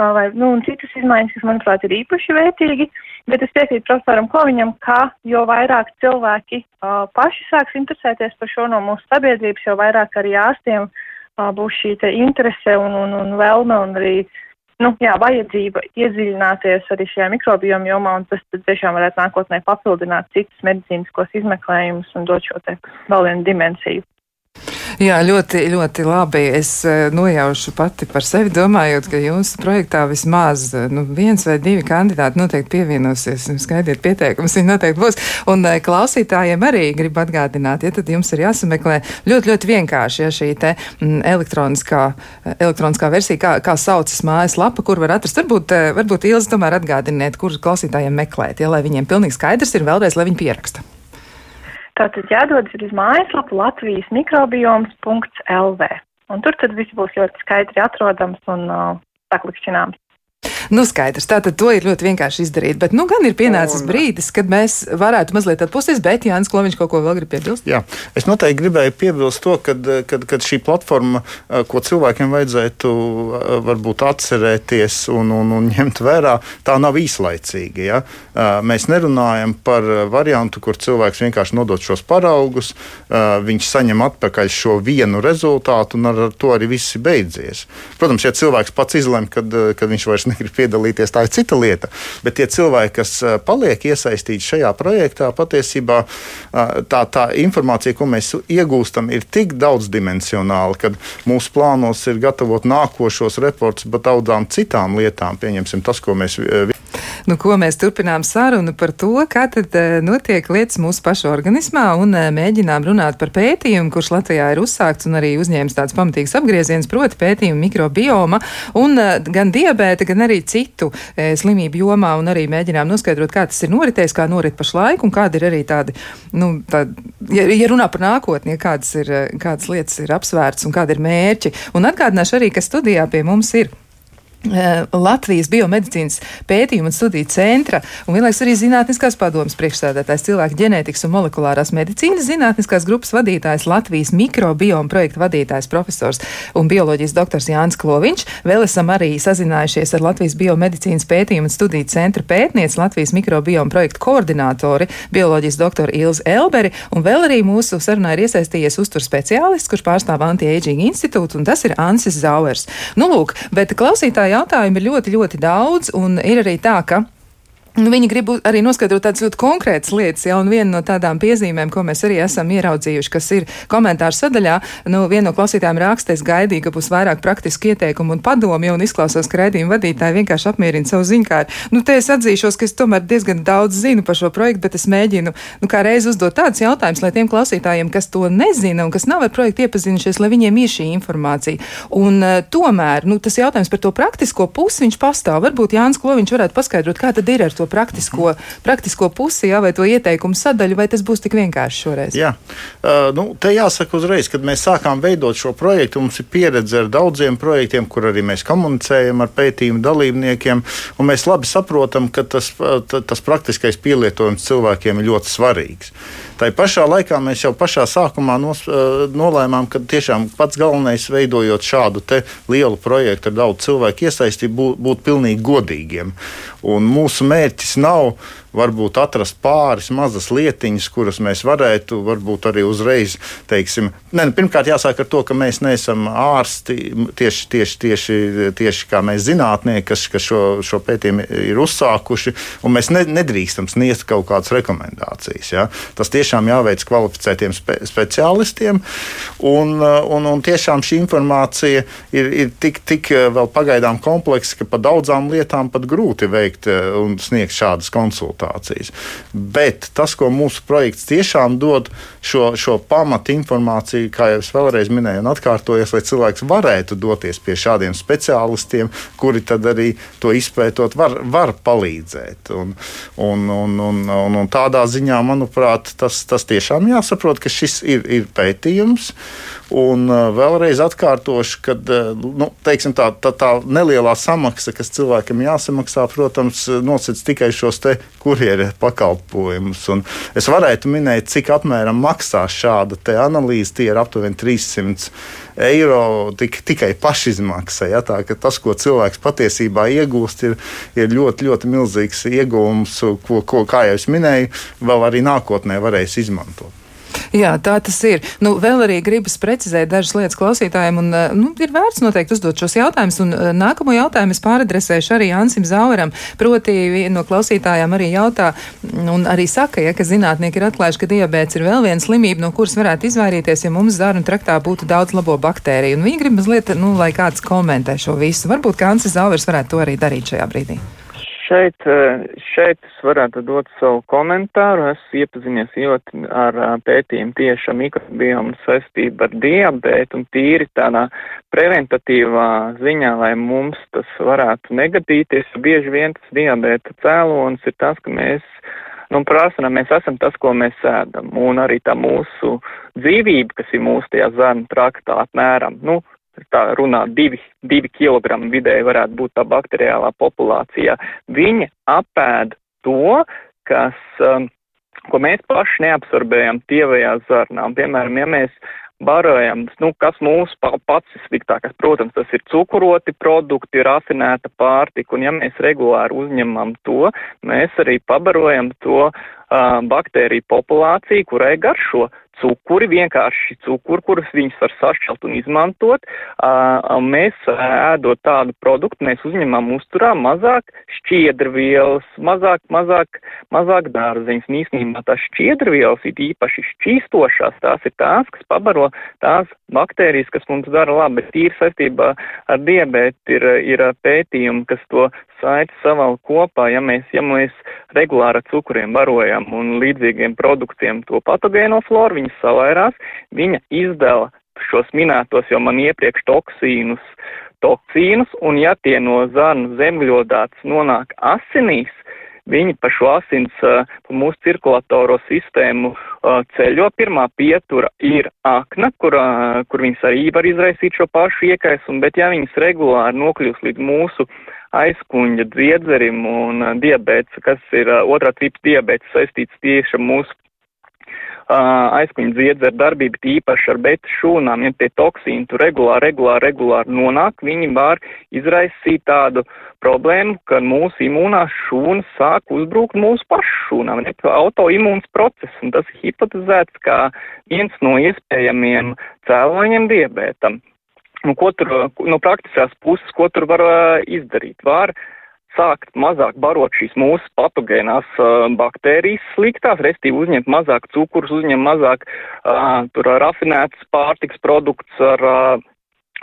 vai, nu, citas izmaiņas, kas, manuprāt, ir īpaši vērtīgi, bet es piekrītu profesoram Koviņam, ka jo vairāk cilvēki uh, paši sāks interesēties par šo no mūsu sabiedrības, jo vairāk arī ārstiem uh, būs šī te interese un, un, un vēlme un arī uh, nu, jā, vajadzība iedziļināties arī šajā mikrobioma jomā, un tas tiešām varētu nākotnē papildināt citus medicīniskos izmeklējumus un dot šo te vēl vienu dimensiju. Jā, ļoti, ļoti labi. Es eh, nojaušu pati par sevi, domājot, ka jūsu projektā vismaz eh, nu, viens vai divi kandidāti noteikti pievienosies. Skaidiet pieteikumus, viņi noteikti būs. Un eh, klausītājiem arī gribu atgādināt, ja tad jums ir jāsameklē ļoti, ļoti vienkārši ja šī te mm, elektroniskā, elektroniskā versija, kā, kā saucas mājas lapa, kur var atrast. Varbūt, varbūt Ilzi tomēr atgādiniet, kur klausītājiem meklēt, ja lai viņiem pilnīgi skaidrs ir vēlreiz, lai viņi pieraksta. Tātad jādodas uz mājaslapu Latvijas mikrobioms.lv. Un tur tad viss būs ļoti skaidri atrodams un uh, saklikšķināms. Nu, skaidrs, tātad to ir ļoti vienkārši izdarīt. Bet, nu, gan ir pienācis un... brīdis, kad mēs varētu mazliet atpūsties, bet Jānis Kloviņš kaut ko vēl grib piebilst. Jā, es noteikti gribēju piebilst to, kad, kad, kad šī platforma, ko cilvēkiem vajadzētu varbūt atcerēties un, un, un ņemt vērā, tā nav īslaicīga. Ja? Mēs nerunājam par variantu, kur cilvēks vienkārši nodod šos paraugus, viņš saņem atpakaļ šo vienu rezultātu un ar to arī viss ir beidzies. Protams, ja cilvēks pats izlemj, kad, kad viņš vairs negrib piedalīties, tā ir cita lieta. Bet tie cilvēki, kas eh, paliek iesaistīti šajā projektā, patiesībā eh, tā, tā informācija, ko mēs iegūstam, ir tik daudzdimensionāla, ka mūsu plānos ir gatavot nākošos reportus par daudzām citām lietām. Pieņemsim tas, ko mēs eh, Nu, ko mēs turpinām sarunu par to, kā tad notiek lietas mūsu pašu organismā un mēģinām runāt par pētījumu, kurš Latvijā ir uzsākts un arī uzņēmis tāds pamatīgs apgrieziens, proti pētījumu mikrobioma un gan diabēta, gan arī citu slimību jomā un arī mēģinām noskaidrot, kā tas ir noritējis, kā norit pašlaik un kādi ir arī tādi, nu, tādi, ja, ja runā par nākotni, ja kādas, ir, kādas lietas ir apsvērts un kādi ir mērķi. Un atgādināšu arī, ka studijā pie mums ir. Eh, Latvijas biomedicīnas pētījuma un studiju centra un vienlaikus arī zinātniskās padomas priekšsēdētājs cilvēku ģenētikas un molekulārās medicīnas zinātniskās grupas vadītājs Latvijas mikrobioma projekta vadītājs profesors un bioloģijas doktors Jānis Kloviņš. Vēl esam arī sazinājušies ar Latvijas biomedicīnas pētījuma un studiju centra pētnieci Latvijas mikrobioma projekta koordinātori bioloģijas doktoru Ilzi Elberi un vēl arī mūsu sarunā ir iesaistījies uztur speciālists, kurš pārstāv anti-aging institūtu un tas ir Ansis Zauers. Nu, lūk, bet klausītāji jautājumu ir ļoti, ļoti daudz, un ir arī tā, ka viņi grib arī noskaidrot tādas ļoti konkrētas lietas, ja, un viena no tādām piezīmēm, ko mēs arī esam ieraudzījuši, kas ir komentāru sadaļā, nu, viena no klausītājiem raksta, es gaidīju, ka būs vairāk praktiski ieteikumu un padomi, un izklausās, ka raidījuma vadītāji vienkārši apmierina savu ziņkāri. Nu, te es atzīšos, ka es tomēr diezgan daudz zinu par šo projektu, bet es mēģinu, nu, kā reiz uzdot tādus jautājumus, lai tiem klausītājiem, kas to nezina un kas nav ar projektu iepazinušies, lai viņiem ir šī informācija. Un uh, tomēr, nu, tas jautājums par to praktisko pusi, viņš pastāv. Varbūt Jānis Kloviņš varētu paskaidrot, kā tad ir ar to praktisko, praktisko pusi, jā, vai to ieteikumu sadaļu, vai tas būs tik vienkārši šoreiz? Jā, uh, nu, te jāsaka uzreiz, kad mēs sākām veidot šo projektu, mums ir pieredze ar daudziem projektiem, kur arī mēs komunicējam ar pētījumu dalībniekiem, un mēs labi saprotam, ka tas, tas praktiskais pielietojums cilvēkiem ir ļoti svarīgs. Tā pašā laikā mēs jau pašā sākumā nos, nolēmām, ka tiešām pats galvenais veidojot šādu lielu projektu ar daudz cilvēku iesaistību būt, būt pilnīgi godīgiem. Un mūsu mērķis nav varbūt atrast pāris mazas lietiņas, kuras mēs varētu varbūt arī uzreiz, teiksim, ne, nu, pirmkārt jāsāk ar to, ka mēs neesam ārsti tieši, tieši, tieši, tieši kā mēs zinātnieki, kas, kas šo, šo pētījumu ir uzsākuši, un mēs ne, nedrīkstam sniegt kaut kādas rekomendācijas. Ja? Tas tiešām jāveic kvalificētiem spe, speciālistiem, un, un, un tiešām šī informācija ir, ir tik, tik vēl pagaidām kompleksa, ka par daudzām lietām pat grūti veikt un sniegt šādas konsultācijas konsultācijas. Bet tas, ko mūsu projekts tiešām dod, šo, šo pamatu informāciju, kā jau es vēlreiz minēju, un atkārtojos, lai cilvēks varētu doties pie šādiem speciālistiem, kuri tad arī to izpētot, var, var palīdzēt. Un, un, un, un, un, un tādā ziņā, manuprāt, tas, tas tiešām jāsaprot, ka šis ir, ir pētījums. Un uh, vēlreiz atkārtošu, ka uh, nu, teiksim, tā, tā, tā nelielā samaksa, kas cilvēkam jāsamaksā, protams, nosacīs tikai šos kurjeru pakalpojumus. Un es varētu minēt, cik apmēram maksā šāda analīze. Tie ir aptuveni 300 eiro tik, tikai pašizmaksa. Ja? Tā, tas, ko cilvēks patiesībā iegūst, ir, ir ļoti, ļoti milzīgs iegūms, ko, ko, kā jau es minēju, vēl arī nākotnē varēs izmantot. Jā, tā tas ir. Nu, vēl arī gribas precizēt dažas lietas klausītājiem, un eh, nu, ir vērts noteikti uzdot šos jautājumus. Un eh, nākamo jautājumu es pāradresēšu arī Ansim Zaueram. Proti, no klausītājām arī jautā, un arī saka, ja, ka zinātnieki ir atklājuši, ka diabēts ir vēl viena slimība, no kuras varētu izvairīties, ja mums zarnu traktā būtu daudz labo baktēriju. Un viņi grib mazliet, nu, lai kāds komentē šo visu. Varbūt, ka Ansis Zauvers varētu to arī darīt šajā brīdī. Šeit, eh, šeit es varētu dot savu komentāru. Es iepazinies ļoti ar eh, pētījumu tieši ar mikrobiomu saistību ar diabētu un tīri tādā preventatīvā ziņā, lai mums tas varētu negadīties. Bieži vien tas diabēta cēlonis ir tas, ka mēs nu, prasam, mēs esam tas, ko mēs ēdam, un arī tā mūsu dzīvība, kas ir mūsu tajā zarnu traktā apmēram, nu, tā runā, divi, divi kilogrami vidēji varētu būt tā bakteriālā populācijā. Viņi apēd to, kas, um, ko mēs paši neabsorbējam tievajā zarnā. Un, piemēram, ja mēs barojam, nu, kas mūsu pats sliktākais, protams, tas ir cukuroti produkti, rafinēta pārtika, un ja mēs regulāri uzņemam to, mēs arī pabarojam to uh, baktēriju populāciju, kurai garšo cukuri, vienkārši cukuri, kurus viņus var sašķelt un izmantot. Mēs ēdot tādu produktu, mēs uzņemam uzturā mazāk šķiedrvielas, mazāk, mazāk, mazāk dārzeņus. Un īstenībā tās šķiedrvielas ir īpaši šķīstošās, tās ir tās, kas pabaro tās baktērijas, kas mums dara labi, tīri saistībā ar diabētu ir, ir pētījumi, kas to saiti savēl kopā, ja mēs, ja mēs regulāri ar cukuriem barojam un līdzīgiem produktiem to patogēno floru, viņas savairās, viņa izdala šos minētos jau man iepriekš toksīnus, toksīnus, un ja tie no zarnu zemļodāts nonāk asinīs, viņi pa šo asins, pa mūsu cirkulatoro sistēmu ceļo. Pirmā pietura ir akna, kur, kur viņas arī var izraisīt šo pašu iekaisumu, bet ja viņas regulāri nokļūst līdz mūsu aizkuņa dziedzerim un diabēts, kas ir otrā tipa diabēts saistīts tieši mūsu aizkuņa dziedzera darbība, tīpaši ar beta šūnām, ja tie toksīni tur regulāri, regulāri, regulāri nonāk, viņi var izraisīt tādu problēmu, ka mūsu imūnās šūnas sāk uzbrukt mūsu pašu šūnām, ne autoimūns process, un tas ir hipotezēts kā viens no iespējamiem cēloņiem diabētam. Nu, ko tur no praktiskās puses, ko tur var uh, izdarīt? Var sākt mazāk barot šīs mūsu patogēnās uh, baktērijas sliktās, restīvi uzņemt mazāk cukurus, uzņemt mazāk uh, tur rafinētas pārtiks produkts ar uh,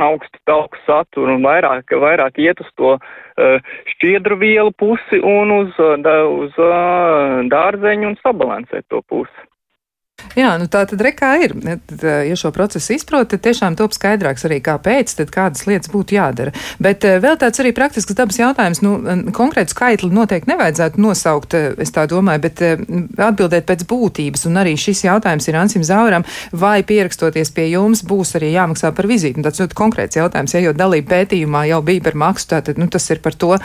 augstu tauku saturu un vairāk, vairāk iet uz to uh, šķiedru vielu pusi un uz, uh, uz uh, dārzeņu un sabalansēt to pusi. Jā, nu tā tad rekā ir. Tad, ja šo procesu izprot, tad tiešām top skaidrāks arī kāpēc, tad kādas lietas būtu jādara. Bet vēl tāds arī praktisks dabas jautājums, nu, konkrētu skaitli noteikti nevajadzētu nosaukt, es tā domāju, bet atbildēt pēc būtības. Un arī šis jautājums ir Ansim Zauram, vai pierakstoties pie jums būs arī jāmaksā par vizīti. Un tāds ļoti konkrēts jautājums, ja jau dalība pētījumā jau bija par maksu, tātad, nu, tas ir par to,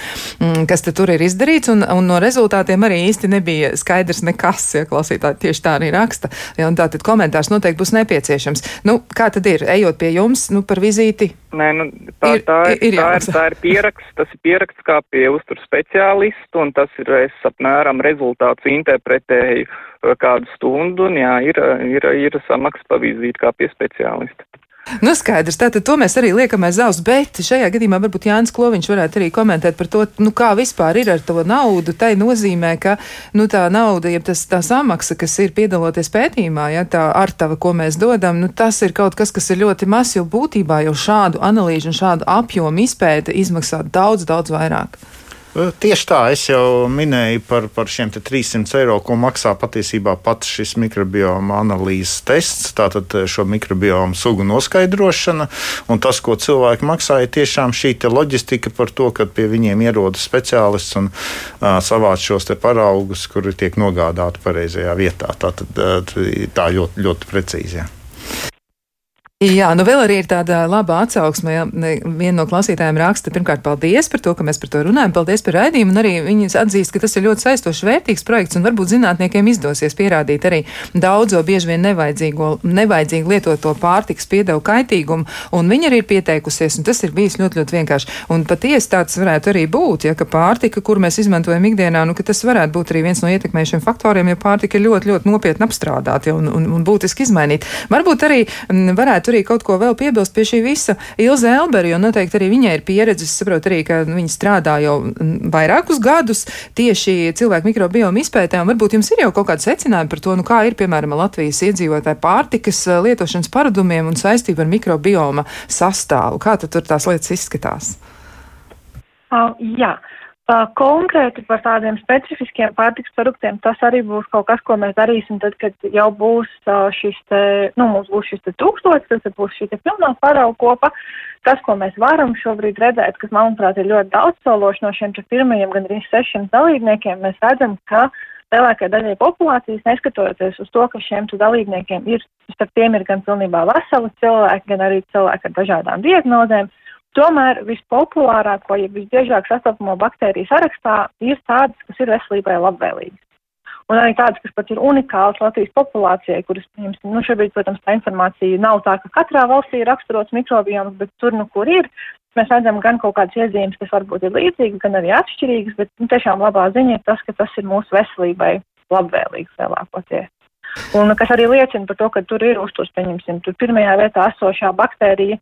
mm, kas tur ir izdarīts, un, un no rezultātiem arī īsti nebija skaidrs nekas, ja klausītāji tieši tā arī raksta. Ja, tātad komentārs noteikti būs nepieciešams. Nu, kā tad ir, ejot pie jums, nu, par vizīti? Nē, nu, tā, ir, tā, ir, ir, tā, ir, tā ir pieraksts, tas ir pieraksts kā pie uztur speciālistu, un tas ir, es apmēram rezultātus interpretēju uh, kādu stundu, un jā, ir, ir, ir samaksa pa vizīti kā pie speciālista. Nu, skaidrs, tātad to mēs arī liekam aiz auss, bet šajā gadījumā varbūt Jānis Kloviņš varētu arī komentēt par to, nu, kā vispār ir ar to naudu. Tai nozīmē, ka, nu, tā nauda, ja tas tā samaksa, kas ir piedaloties pētījumā, ja tā artava, ko mēs dodam, nu, tas ir kaut kas, kas ir ļoti maz, jo būtībā jau šādu analīžu un šādu apjomu izpēta izmaksā daudz, daudz vairāk. Tieši tā, es jau minēju par, par šiem 300 eiro, ko maksā patiesībā pats šis mikrobioma analīzes tests, tātad šo mikrobiomu sugu noskaidrošana. Un tas, ko cilvēki maksā, ir tiešām šī loģistika par to, ka pie viņiem ierodas speciālists un uh, savāc šos paraugus, kuri tiek nogādāti pareizajā vietā. Tātad tā ļoti, ļoti precīzi. Jā. Jā, nu vēl arī ir tāda laba atsauksme. Ja, viena no klausītājiem raksta, pirmkārt, paldies par to, ka mēs par to runājam, paldies par raidījumu, un arī viņas atzīst, ka tas ir ļoti saistošs, vērtīgs projekts, un varbūt zinātniekiem izdosies pierādīt arī daudzo bieži vien nevajadzīgo, nevajadzīgi lietoto pārtiks piedevu kaitīgumu, un viņa arī ir pieteikusies, un tas ir bijis ļoti, ļoti vienkārši. Un patiesi tāds varētu arī būt, ja ka pārtika, kur mēs izmantojam ikdienā, nu, ka tas varētu būt arī viens no ietekmējušiem faktoriem, jo pārtika ir ļoti, ļoti nopietni apstrādāta un, un, un būtiski izmainīta. Varbūt arī varētu arī kaut ko vēl piebilst pie šī visa Ilze Elberi, jo noteikti arī viņai ir pieredze. Es saprotu arī, ka viņa strādā jau vairākus gadus tieši cilvēku mikrobioma izpētē, un varbūt jums ir jau kaut kāda secinājuma par to, nu kā ir, piemēram, Latvijas iedzīvotāju pārtikas eh, lietošanas paradumiem un saistību ar mikrobioma sastāvu. Kā tad tur tās lietas izskatās? Uh, jā. Uh, Konkrēti par tādiem specifiskiem pārtiks produktiem tas arī būs kaut kas, ko mēs darīsim tad, kad jau būs šis te, nu, mums būs šis te tūkstots, tas būs šī te pilnā parauga kopa. Tas, ko mēs varam šobrīd redzēt, kas, manuprāt, ir ļoti daudzsološi no šiem te pirmajiem gandrīz sešiem dalībniekiem, mēs redzam, ka lielākai daļai populācijas, neskatoties uz to, ka šiem dalībniekiem ir, starp tiem ir gan pilnībā veseli cilvēki, gan arī cilvēki ar dažādām diagnozēm, Tomēr vispopulārāko, ja visbiežāk sastopamo baktēriju sarakstā ir tādas, kas ir veselībai labvēlīgas. Un arī tādas, kas pat ir unikālas Latvijas populācijai, kuras, nu, šobrīd, protams, tā informācija nav tā, ka katrā valstī ir raksturots mikrobioms, bet tur, nu, kur ir, mēs redzam gan kaut kādas iezīmes, kas varbūt ir līdzīgas, gan arī atšķirīgas, bet, nu, tiešām labā ziņa ir tas, ka tas ir mūsu veselībai labvēlīgs lielākoties. Un kas arī liecina par to, ka tur ir uzturs, pieņemsim, tur pirmajā vietā esošā baktērija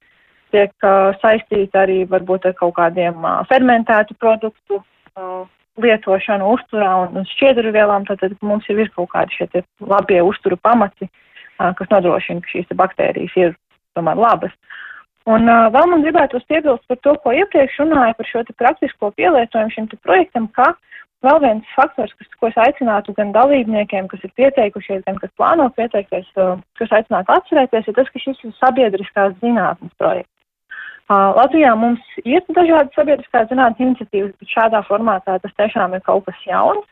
tiek uh, saistīta arī varbūt ar kaut kādiem uh, fermentētu produktu uh, lietošanu uzturā un, šķiedru vielām, tad, tad mums jau ir kaut kādi šie labie uzturu pamati, uh, kas nodrošina, ka šīs baktērijas ir tomēr labas. Un uh, vēl man gribētu piebilst par to, ko iepriekš runāju par šo praktisko pielietojumu šim projektam, ka vēl viens faktors, kas, ko es aicinātu gan dalībniekiem, kas ir pieteikušies, gan kas plāno pieteikties, uh, kas aicinātu atcerēties, ir tas, ka šis ir sabiedriskās zinātnes projekts. Latvijā mums ir dažādas sabiedriskās zinātnes iniciatīvas, bet šādā formātā tas tiešām ir kaut kas jauns.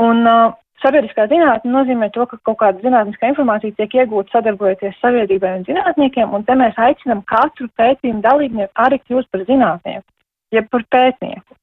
Un uh, sabiedriskā zinātne nozīmē to, ka kaut kāda zinātniskā informācija tiek iegūta sadarbojoties sabiedrībai un zinātniekiem, un te mēs aicinam katru pētījumu dalībnieku arī kļūt par zinātnieku jeb par pētnieku.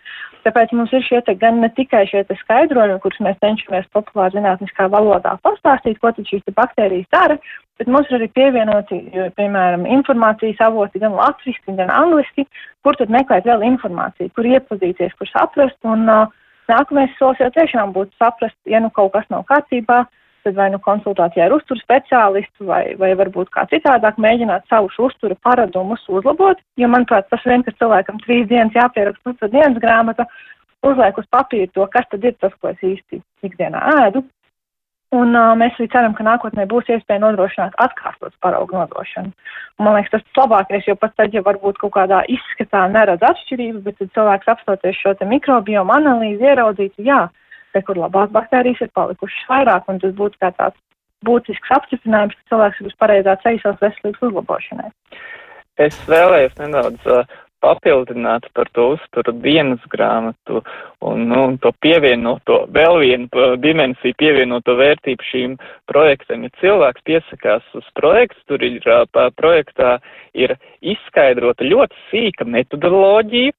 Tāpēc mums ir šie te gan ne tikai šie te skaidrojumi, kurus mēs cenšamies populāri zinātniskā valodā pastāstīt, ko tad šīs baktērijas dara, bet mums ir arī pievienoti, piemēram, informācijas avoti gan latviski, gan angliski, kur tad meklēt vēl informāciju, kur iepazīties, kur saprast, un uh, nākamais solis jau tiešām būtu saprast, ja nu kaut kas nav kārtībā, tad vai nu konsultācijā ar uzturu speciālistu, vai, vai varbūt kā citādāk mēģināt savus uzturu paradumus uzlabot. Jo, manuprāt, tas vien, ka cilvēkam trīs dienas jāpieraksta uzturu dienas grāmata, uzliek uz papīra to, kas tad ir tas, ko es īsti ikdienā ēdu. Un uh, mēs arī ceram, ka nākotnē būs iespēja nodrošināt atkārtotas paraugu nodošanu. Un, man liekas, tas labākais, jo pat tad, ja varbūt kaut kādā izskatā neredz atšķirības, bet tad cilvēks apstoties šo te mikrobiomu analīzi ieraudzītu, jā, te, kur labās baktērijas ir palikušas vairāk, un tas būtu kā tāds būtisks apstiprinājums, ka cilvēks ir uz pareizā ceļa savas veselības uzlabošanai. Es vēlējos nedaudz uh, papildināt par to uzturu dienas grāmatu un nu, to pievienoto, vēl vienu dimensiju pievienoto vērtību šīm projektiem. Ja cilvēks piesakās uz projektu, tur ir projektā ir izskaidrota ļoti sīka metodoloģija,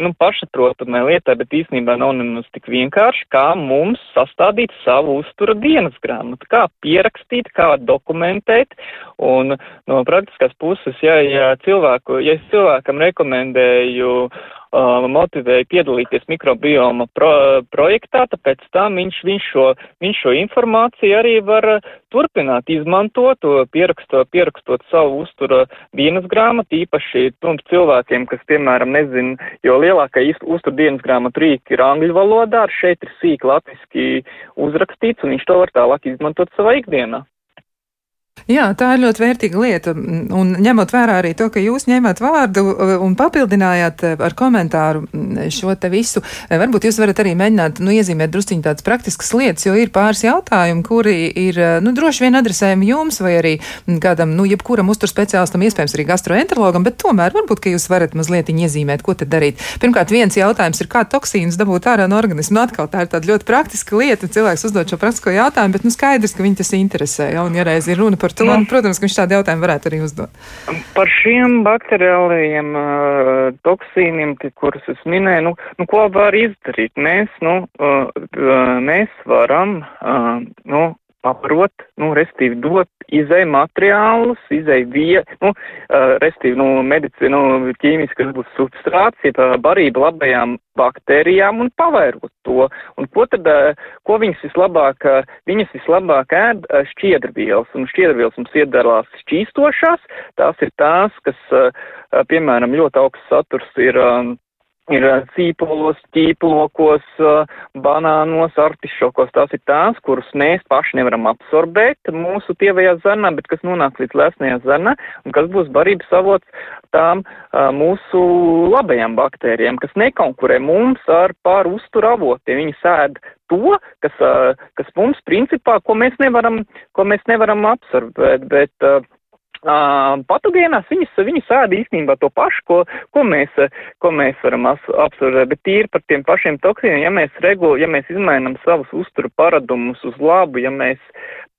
nu, pašaprotamai lietai, bet īstenībā nav nemaz tik vienkārši, kā mums sastādīt savu uztura dienas grāmatu, kā pierakstīt, kā dokumentēt, un no praktiskās puses, ja, ja cilvēku, ja es cilvēkam rekomendēju uh, motivēja piedalīties mikrobioma pro, projektā, tāpēc tam viņš, viņš, šo, viņš šo informāciju arī var turpināt izmantot, pierakstot, pierakstot savu uztura dienas grāmatu, īpaši tiem cilvēkiem, kas, piemēram, nezin, jo lielākā uztura dienas grāmatu rīka ir angļu valodā, šeit ir sīk latviski uzrakstīts, un viņš to var tālāk izmantot savā ikdienā. Jā, tā ir ļoti vērtīga lieta. Un ņemot vērā arī to, ka jūs ņēmāt vārdu uh, un papildinājāt uh, ar komentāru šo te visu, uh, varbūt jūs varat arī mēģināt nu, iezīmēt drusciņi tādas praktiskas lietas, jo ir pāris jautājumi, kuri ir nu, droši vien adresējami jums vai arī kādam, nu, jebkuram uztur speciālistam, iespējams arī gastroenterologam, bet tomēr varbūt, ka jūs varat mazliet iezīmēt, ko tad darīt. Pirmkārt, viens jautājums ir, kā toksīnus dabūt ārā no organismu. Nu, atkal tā ir tāda ļoti praktiska lieta, cilvēks uzdod šo praktisko jautājumu, bet nu, skaidrs, ka viņi tas interesē. Ja, un, ja reiz ir runa par to, un, protams, ka viņš tādu jautājumu varētu arī uzdot. Par šiem bakteriālajiem uh, toksīniem, kurus es minēju, nu, nu, ko var izdarīt? Mēs, nu, uh, mēs varam, uh, nu, paprot, nu, restīvi dot izēju materiālus, izēju vie, nu, uh, restīvi, nu, medicīnu, nu, ķīmiski, kas būs substrāts, ja barība labajām baktērijām un pavairot to. Un ko tad, uh, ko viņas vislabāk, uh, viņas vislabāk ēd uh, šķiedrvielas, un šķiedrvielas mums iedalās šķīstošās, tās ir tās, kas, uh, uh, piemēram, ļoti augsts saturs ir. Uh, ir cīpolos, ķīplokos, banānos, artišokos. Tās ir tās, kuras mēs paši nevaram absorbēt mūsu tievajā zarnā, bet kas nonāk līdz lesnajā zarnā un kas būs barības avots tām mūsu labajām baktērijām, kas nekonkurē mums ar pār uzturu avotiem. Viņi sēd to, kas, kas mums principā, ko mēs nevaram, ko mēs nevaram absorbēt, bet Uh, patogēnās viņas, viņas ēda īstenībā to pašu, ko, ko, mēs, ko mēs varam apsvarēt, bet tīri par tiem pašiem toksīniem, ja mēs regulu, ja mēs izmainam savus uzturu paradumus uz labu, ja mēs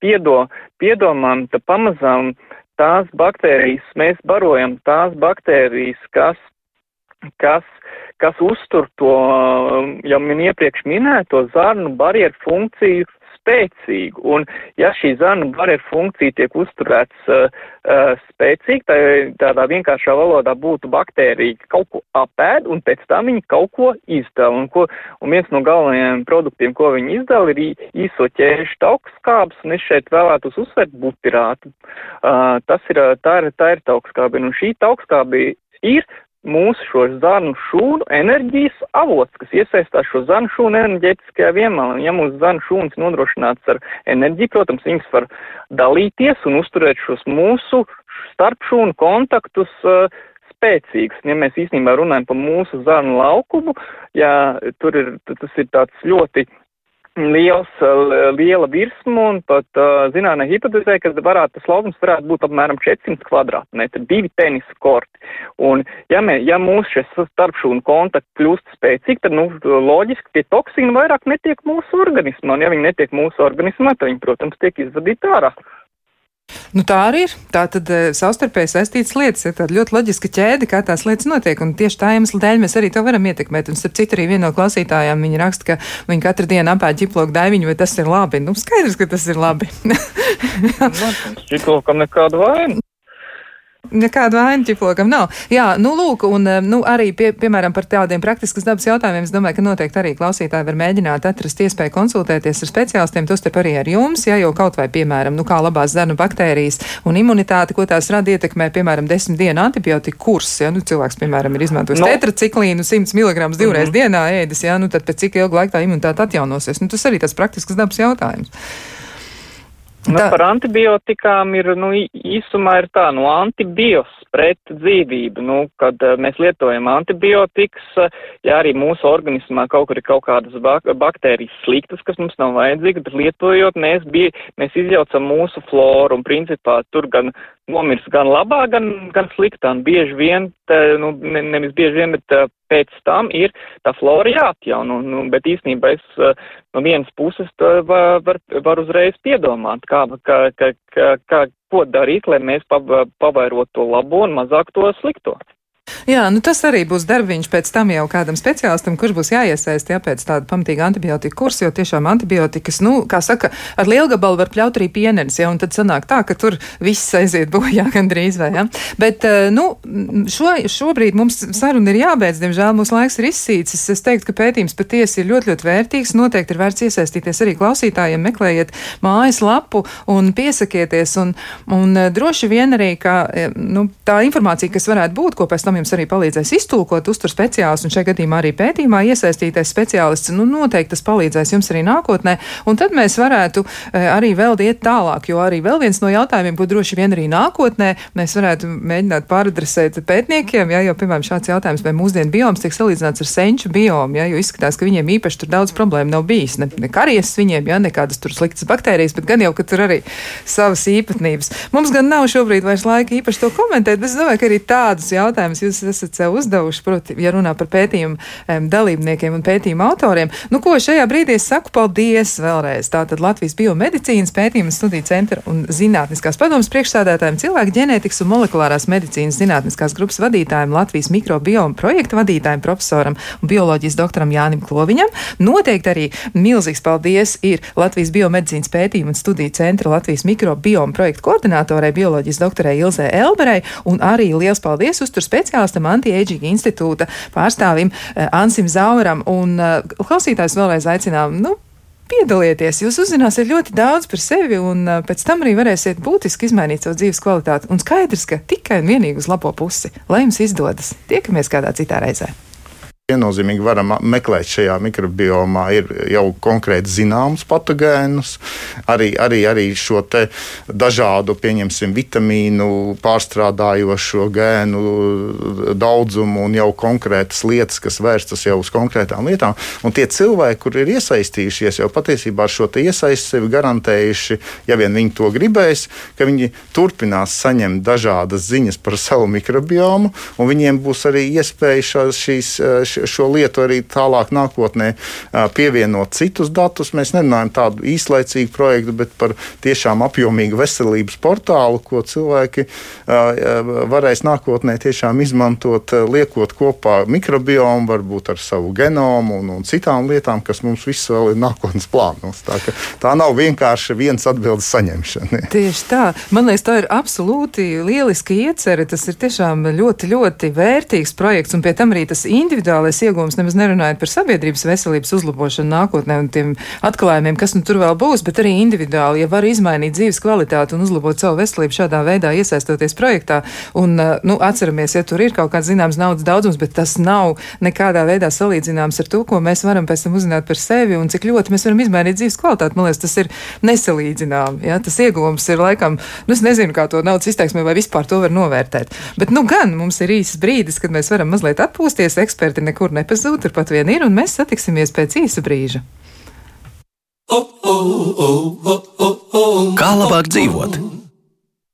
piedo, piedomām, tad pamazām tās baktērijas, mēs barojam tās baktērijas, kas, kas, kas uztur to, jau min iepriekš minēto zarnu barjeru funkciju spēcīgu. Un ja šī zana barjeru funkcija tiek uzturēts uh, uh, spēcīgi, tā, tādā vienkāršā valodā būtu baktērija kaut ko apēd un pēc tam viņi kaut ko izdala. Un, ko, un viens no galvenajiem produktiem, ko viņi izdala, ir īso ķēžu taukskābs, un es šeit vēlētos uzsvērt butirātu. Uh, tas ir, tā ir, tā ir taukskābi, un šī taukskābi ir mūsu šo zarnu šūnu enerģijas avots, kas iesaistās šo zarnu šūnu enerģētiskajā vienmalā. Ja mūsu zarnu šūnas nodrošināts ar enerģiju, protams, viņas var dalīties un uzturēt šos mūsu starpšūnu kontaktus uh, spēcīgs. Ja mēs īstenībā runājam par mūsu zarnu laukumu, ja tur ir, tas ir tāds ļoti liels, liela virsma un pat zinātnē hipotezē, ka varētu tas laukums varētu būt apmēram 400 kvadrātmetri, divi tenisa korti. Un ja, mē, ja mūsu šis starpšūnu kontakti kļūst spēcīgi, tad, nu, loģiski tie toksīni vairāk netiek mūsu organismā, un ja viņi netiek mūsu organismā, tad viņi, protams, tiek izvadīti ārā. Nu, tā arī ir. Tā tad uh, savstarpēji saistītas lietas ir tāda ļoti loģiska ķēde, kā tās lietas notiek. Un tieši tā iemesla dēļ mēs arī to varam ietekmēt. Un starp citu, arī viena no klausītājām viņa raksta, ka viņa katru dienu apēd ģiploku daiviņu, vai tas ir labi. Nu, skaidrs, ka tas ir labi. Ģiplokam nekādu vainu. Nekāda vaina ķiplokam nav. Jā, nu lūk, un eh, nu, arī, pie, piemēram, par tādiem praktiskas dabas jautājumiem, es domāju, ka noteikti arī klausītāji var mēģināt atrast iespēju konsultēties ar speciālistiem, tostarp arī ar jums, ja jau kaut vai, piemēram, nu kā labās zarnu baktērijas un imunitāti, ko tās rada ietekmē, piemēram, desmit dienu antibiotiku kurs, ja, nu cilvēks, piemēram, ir izmantojis no. tetraciklīnu 100 mg divreiz mm -hmm. dienā ēdis, ja, nu tad pēc cik ilgu laiku tā imunitāte atjaunosies. Nu, tas arī tas praktisks dabas jautājums. Nu, tā. par antibiotikām ir, nu, īsumā ir tā, nu, antibios pret dzīvību, nu, kad uh, mēs lietojam antibiotikas, uh, ja arī mūsu organismā kaut kur ir kaut kādas bak baktērijas sliktas, kas mums nav vajadzīgas, bet lietojot, mēs, bija, mēs izjaucam mūsu floru un principā tur gan nomirs gan labā, gan, gan sliktā, un bieži vien, tā, nu, ne, nevis bieži vien, bet uh, pēc tam ir tā flora jāatjauno, nu, bet īstenībā es uh, no vienas puses var, var, var uzreiz piedomāt, kā, kā, kā, kā, ko darīt, lai mēs pavairotu to labo un mazāk to slikto. Jā, nu tas arī būs darbiņš pēc tam jau kādam speciālistam, kurš būs jāiesaist jā, pēc tāda pamatīga antibiotika kursa, jo tiešām antibiotikas, nu, kā saka, ar lielu gabalu var pļaut arī pienenes, jā, un tad sanāk tā, ka tur viss aiziet bojā gandrīz vai, jā. Bet, eh, nu, šo, šobrīd mums saruna ir jābeidz, diemžēl mūsu laiks ir izsīcis. Es teiktu, ka pētījums patiesi ir ļoti, ļoti vērtīgs. Noteikti ir vērts iesaistīties arī klausītājiem, meklējiet mājas lapu un piesakieties, un, un eh, droši vien arī, ka, eh, nu, tā informācija, kas varētu būt, ko pēc tam jums arī palīdzēs iztulkot uztur speciālists, un šajā gadījumā arī pētījumā iesaistītais speciālists, nu noteikti tas palīdzēs jums arī nākotnē, un tad mēs varētu e, arī vēl iet tālāk, jo arī vēl viens no jautājumiem, ko droši vien arī nākotnē. Mēs varētu mēģināt pāradresēt pētniekiem, ja, jo, piemēram, šāds jautājums, vai mūsdienu bioms tiek salīdzināts ar senču biomu, ja, jo izskatās, ka viņiem īpaši tur daudz problēmu nav bijis, ne, ne karies viņiem, ja, nekādas tur sliktas baktērijas, bet gan jau, ka tur arī savas īpatnības. Mums gan nav šobrīd vairs laika īpaši to komentēt, bet es domāju, ka arī tādus jautājumus jūs esat sev uzdevuši, proti, ja runā par pētījumu um, dalībniekiem un pētījumu autoriem. Nu, ko šajā brīdī es saku paldies vēlreiz. Tātad Latvijas biomedicīnas pētījuma studiju centra un zinātniskās padomas priekšsādātājiem, cilvēku ģenētikas un molekulārās medicīnas zinātniskās grupas vadītājiem, Latvijas mikrobioma projekta vadītājiem, profesoram un bioloģijas doktoram Jānim Kloviņam. Noteikti arī milzīgs paldies ir Latvijas biomedicīnas pētījuma un studiju centra Latvijas mikrobioma projekta koordinātorai, bioloģijas doktorai Ilzē Elberei un arī liels paldies uztur speciālistam Anti-Aging institūta pārstāvim eh, Ansim Zauram. Un eh, klausītājs vēlreiz aicinām. Nu, piedalieties. Jūs uzzināsiet ļoti daudz par sevi, un uh, pēc tam arī varēsiet būtiski izmainīt savu dzīves kvalitāti. Un skaidrs, ka tikai un vienīgi uz labo pusi. Lai jums izdodas! Tiekamies kādā citā reizē! Viennozīmīgi varam meklēt šajā mikrobiomā, ir jau konkrēti zināms patogēnus, arī, arī, arī šo dažādu, pieņemsim, vitamīnu pārstrādājošo gēnu daudzumu un jau konkrētas lietas, kas vērstas jau uz konkrētām lietām. Un tie cilvēki, kur ir iesaistījušies, jau patiesībā ar šo iesaisti sevi garantējuši, ja vien viņi to gribēs, ka viņi turpinās saņemt dažādas ziņas par savu mikrobiomu, un viņiem būs arī iespēja šās, šīs, šīs šo lietu arī tālāk nākotnē pievienot citus datus. Mēs nerunājam tādu īslaicīgu projektu, bet par tiešām apjomīgu veselības portālu, ko cilvēki varēs nākotnē tiešām izmantot, liekot kopā mikrobiomu, varbūt ar savu genomu un, un citām lietām, kas mums viss vēl ir nākotnes plānos. Tā, tā nav vienkārši viens atbildes saņemšana. Tieši tā. Man liekas, tā ir absolūti lieliski iecerē. Tas ir tiešām ļoti, ļoti vērtīgs projekts, un pie tam arī tas individuālais reālais iegūms, nemaz nerunājot par sabiedrības veselības uzlabošanu nākotnē un tiem atklājumiem, kas nu tur vēl būs, bet arī individuāli, ja var izmainīt dzīves kvalitāti un uzlabot savu veselību šādā veidā, iesaistoties projektā. Un, uh, nu, atceramies, ja tur ir kaut kāds zināms naudas daudzums, bet tas nav nekādā veidā salīdzināms ar to, ko mēs varam pēc tam uzzināt par sevi un cik ļoti mēs varam izmainīt dzīves kvalitāti. Man liekas, tas ir nesalīdzināms. Ja? Tas iegūms ir laikam, nu, es nezinu, kā to naudas izteiksmē vai vispār to var novērtēt. Bet, nu, gan mums ir īsts brīdis, kad mēs varam mazliet atpūsties. Eksperti nekur nepazūd, turpat vien ir, un mēs satiksimies pēc īsa brīža. Kā labāk dzīvot?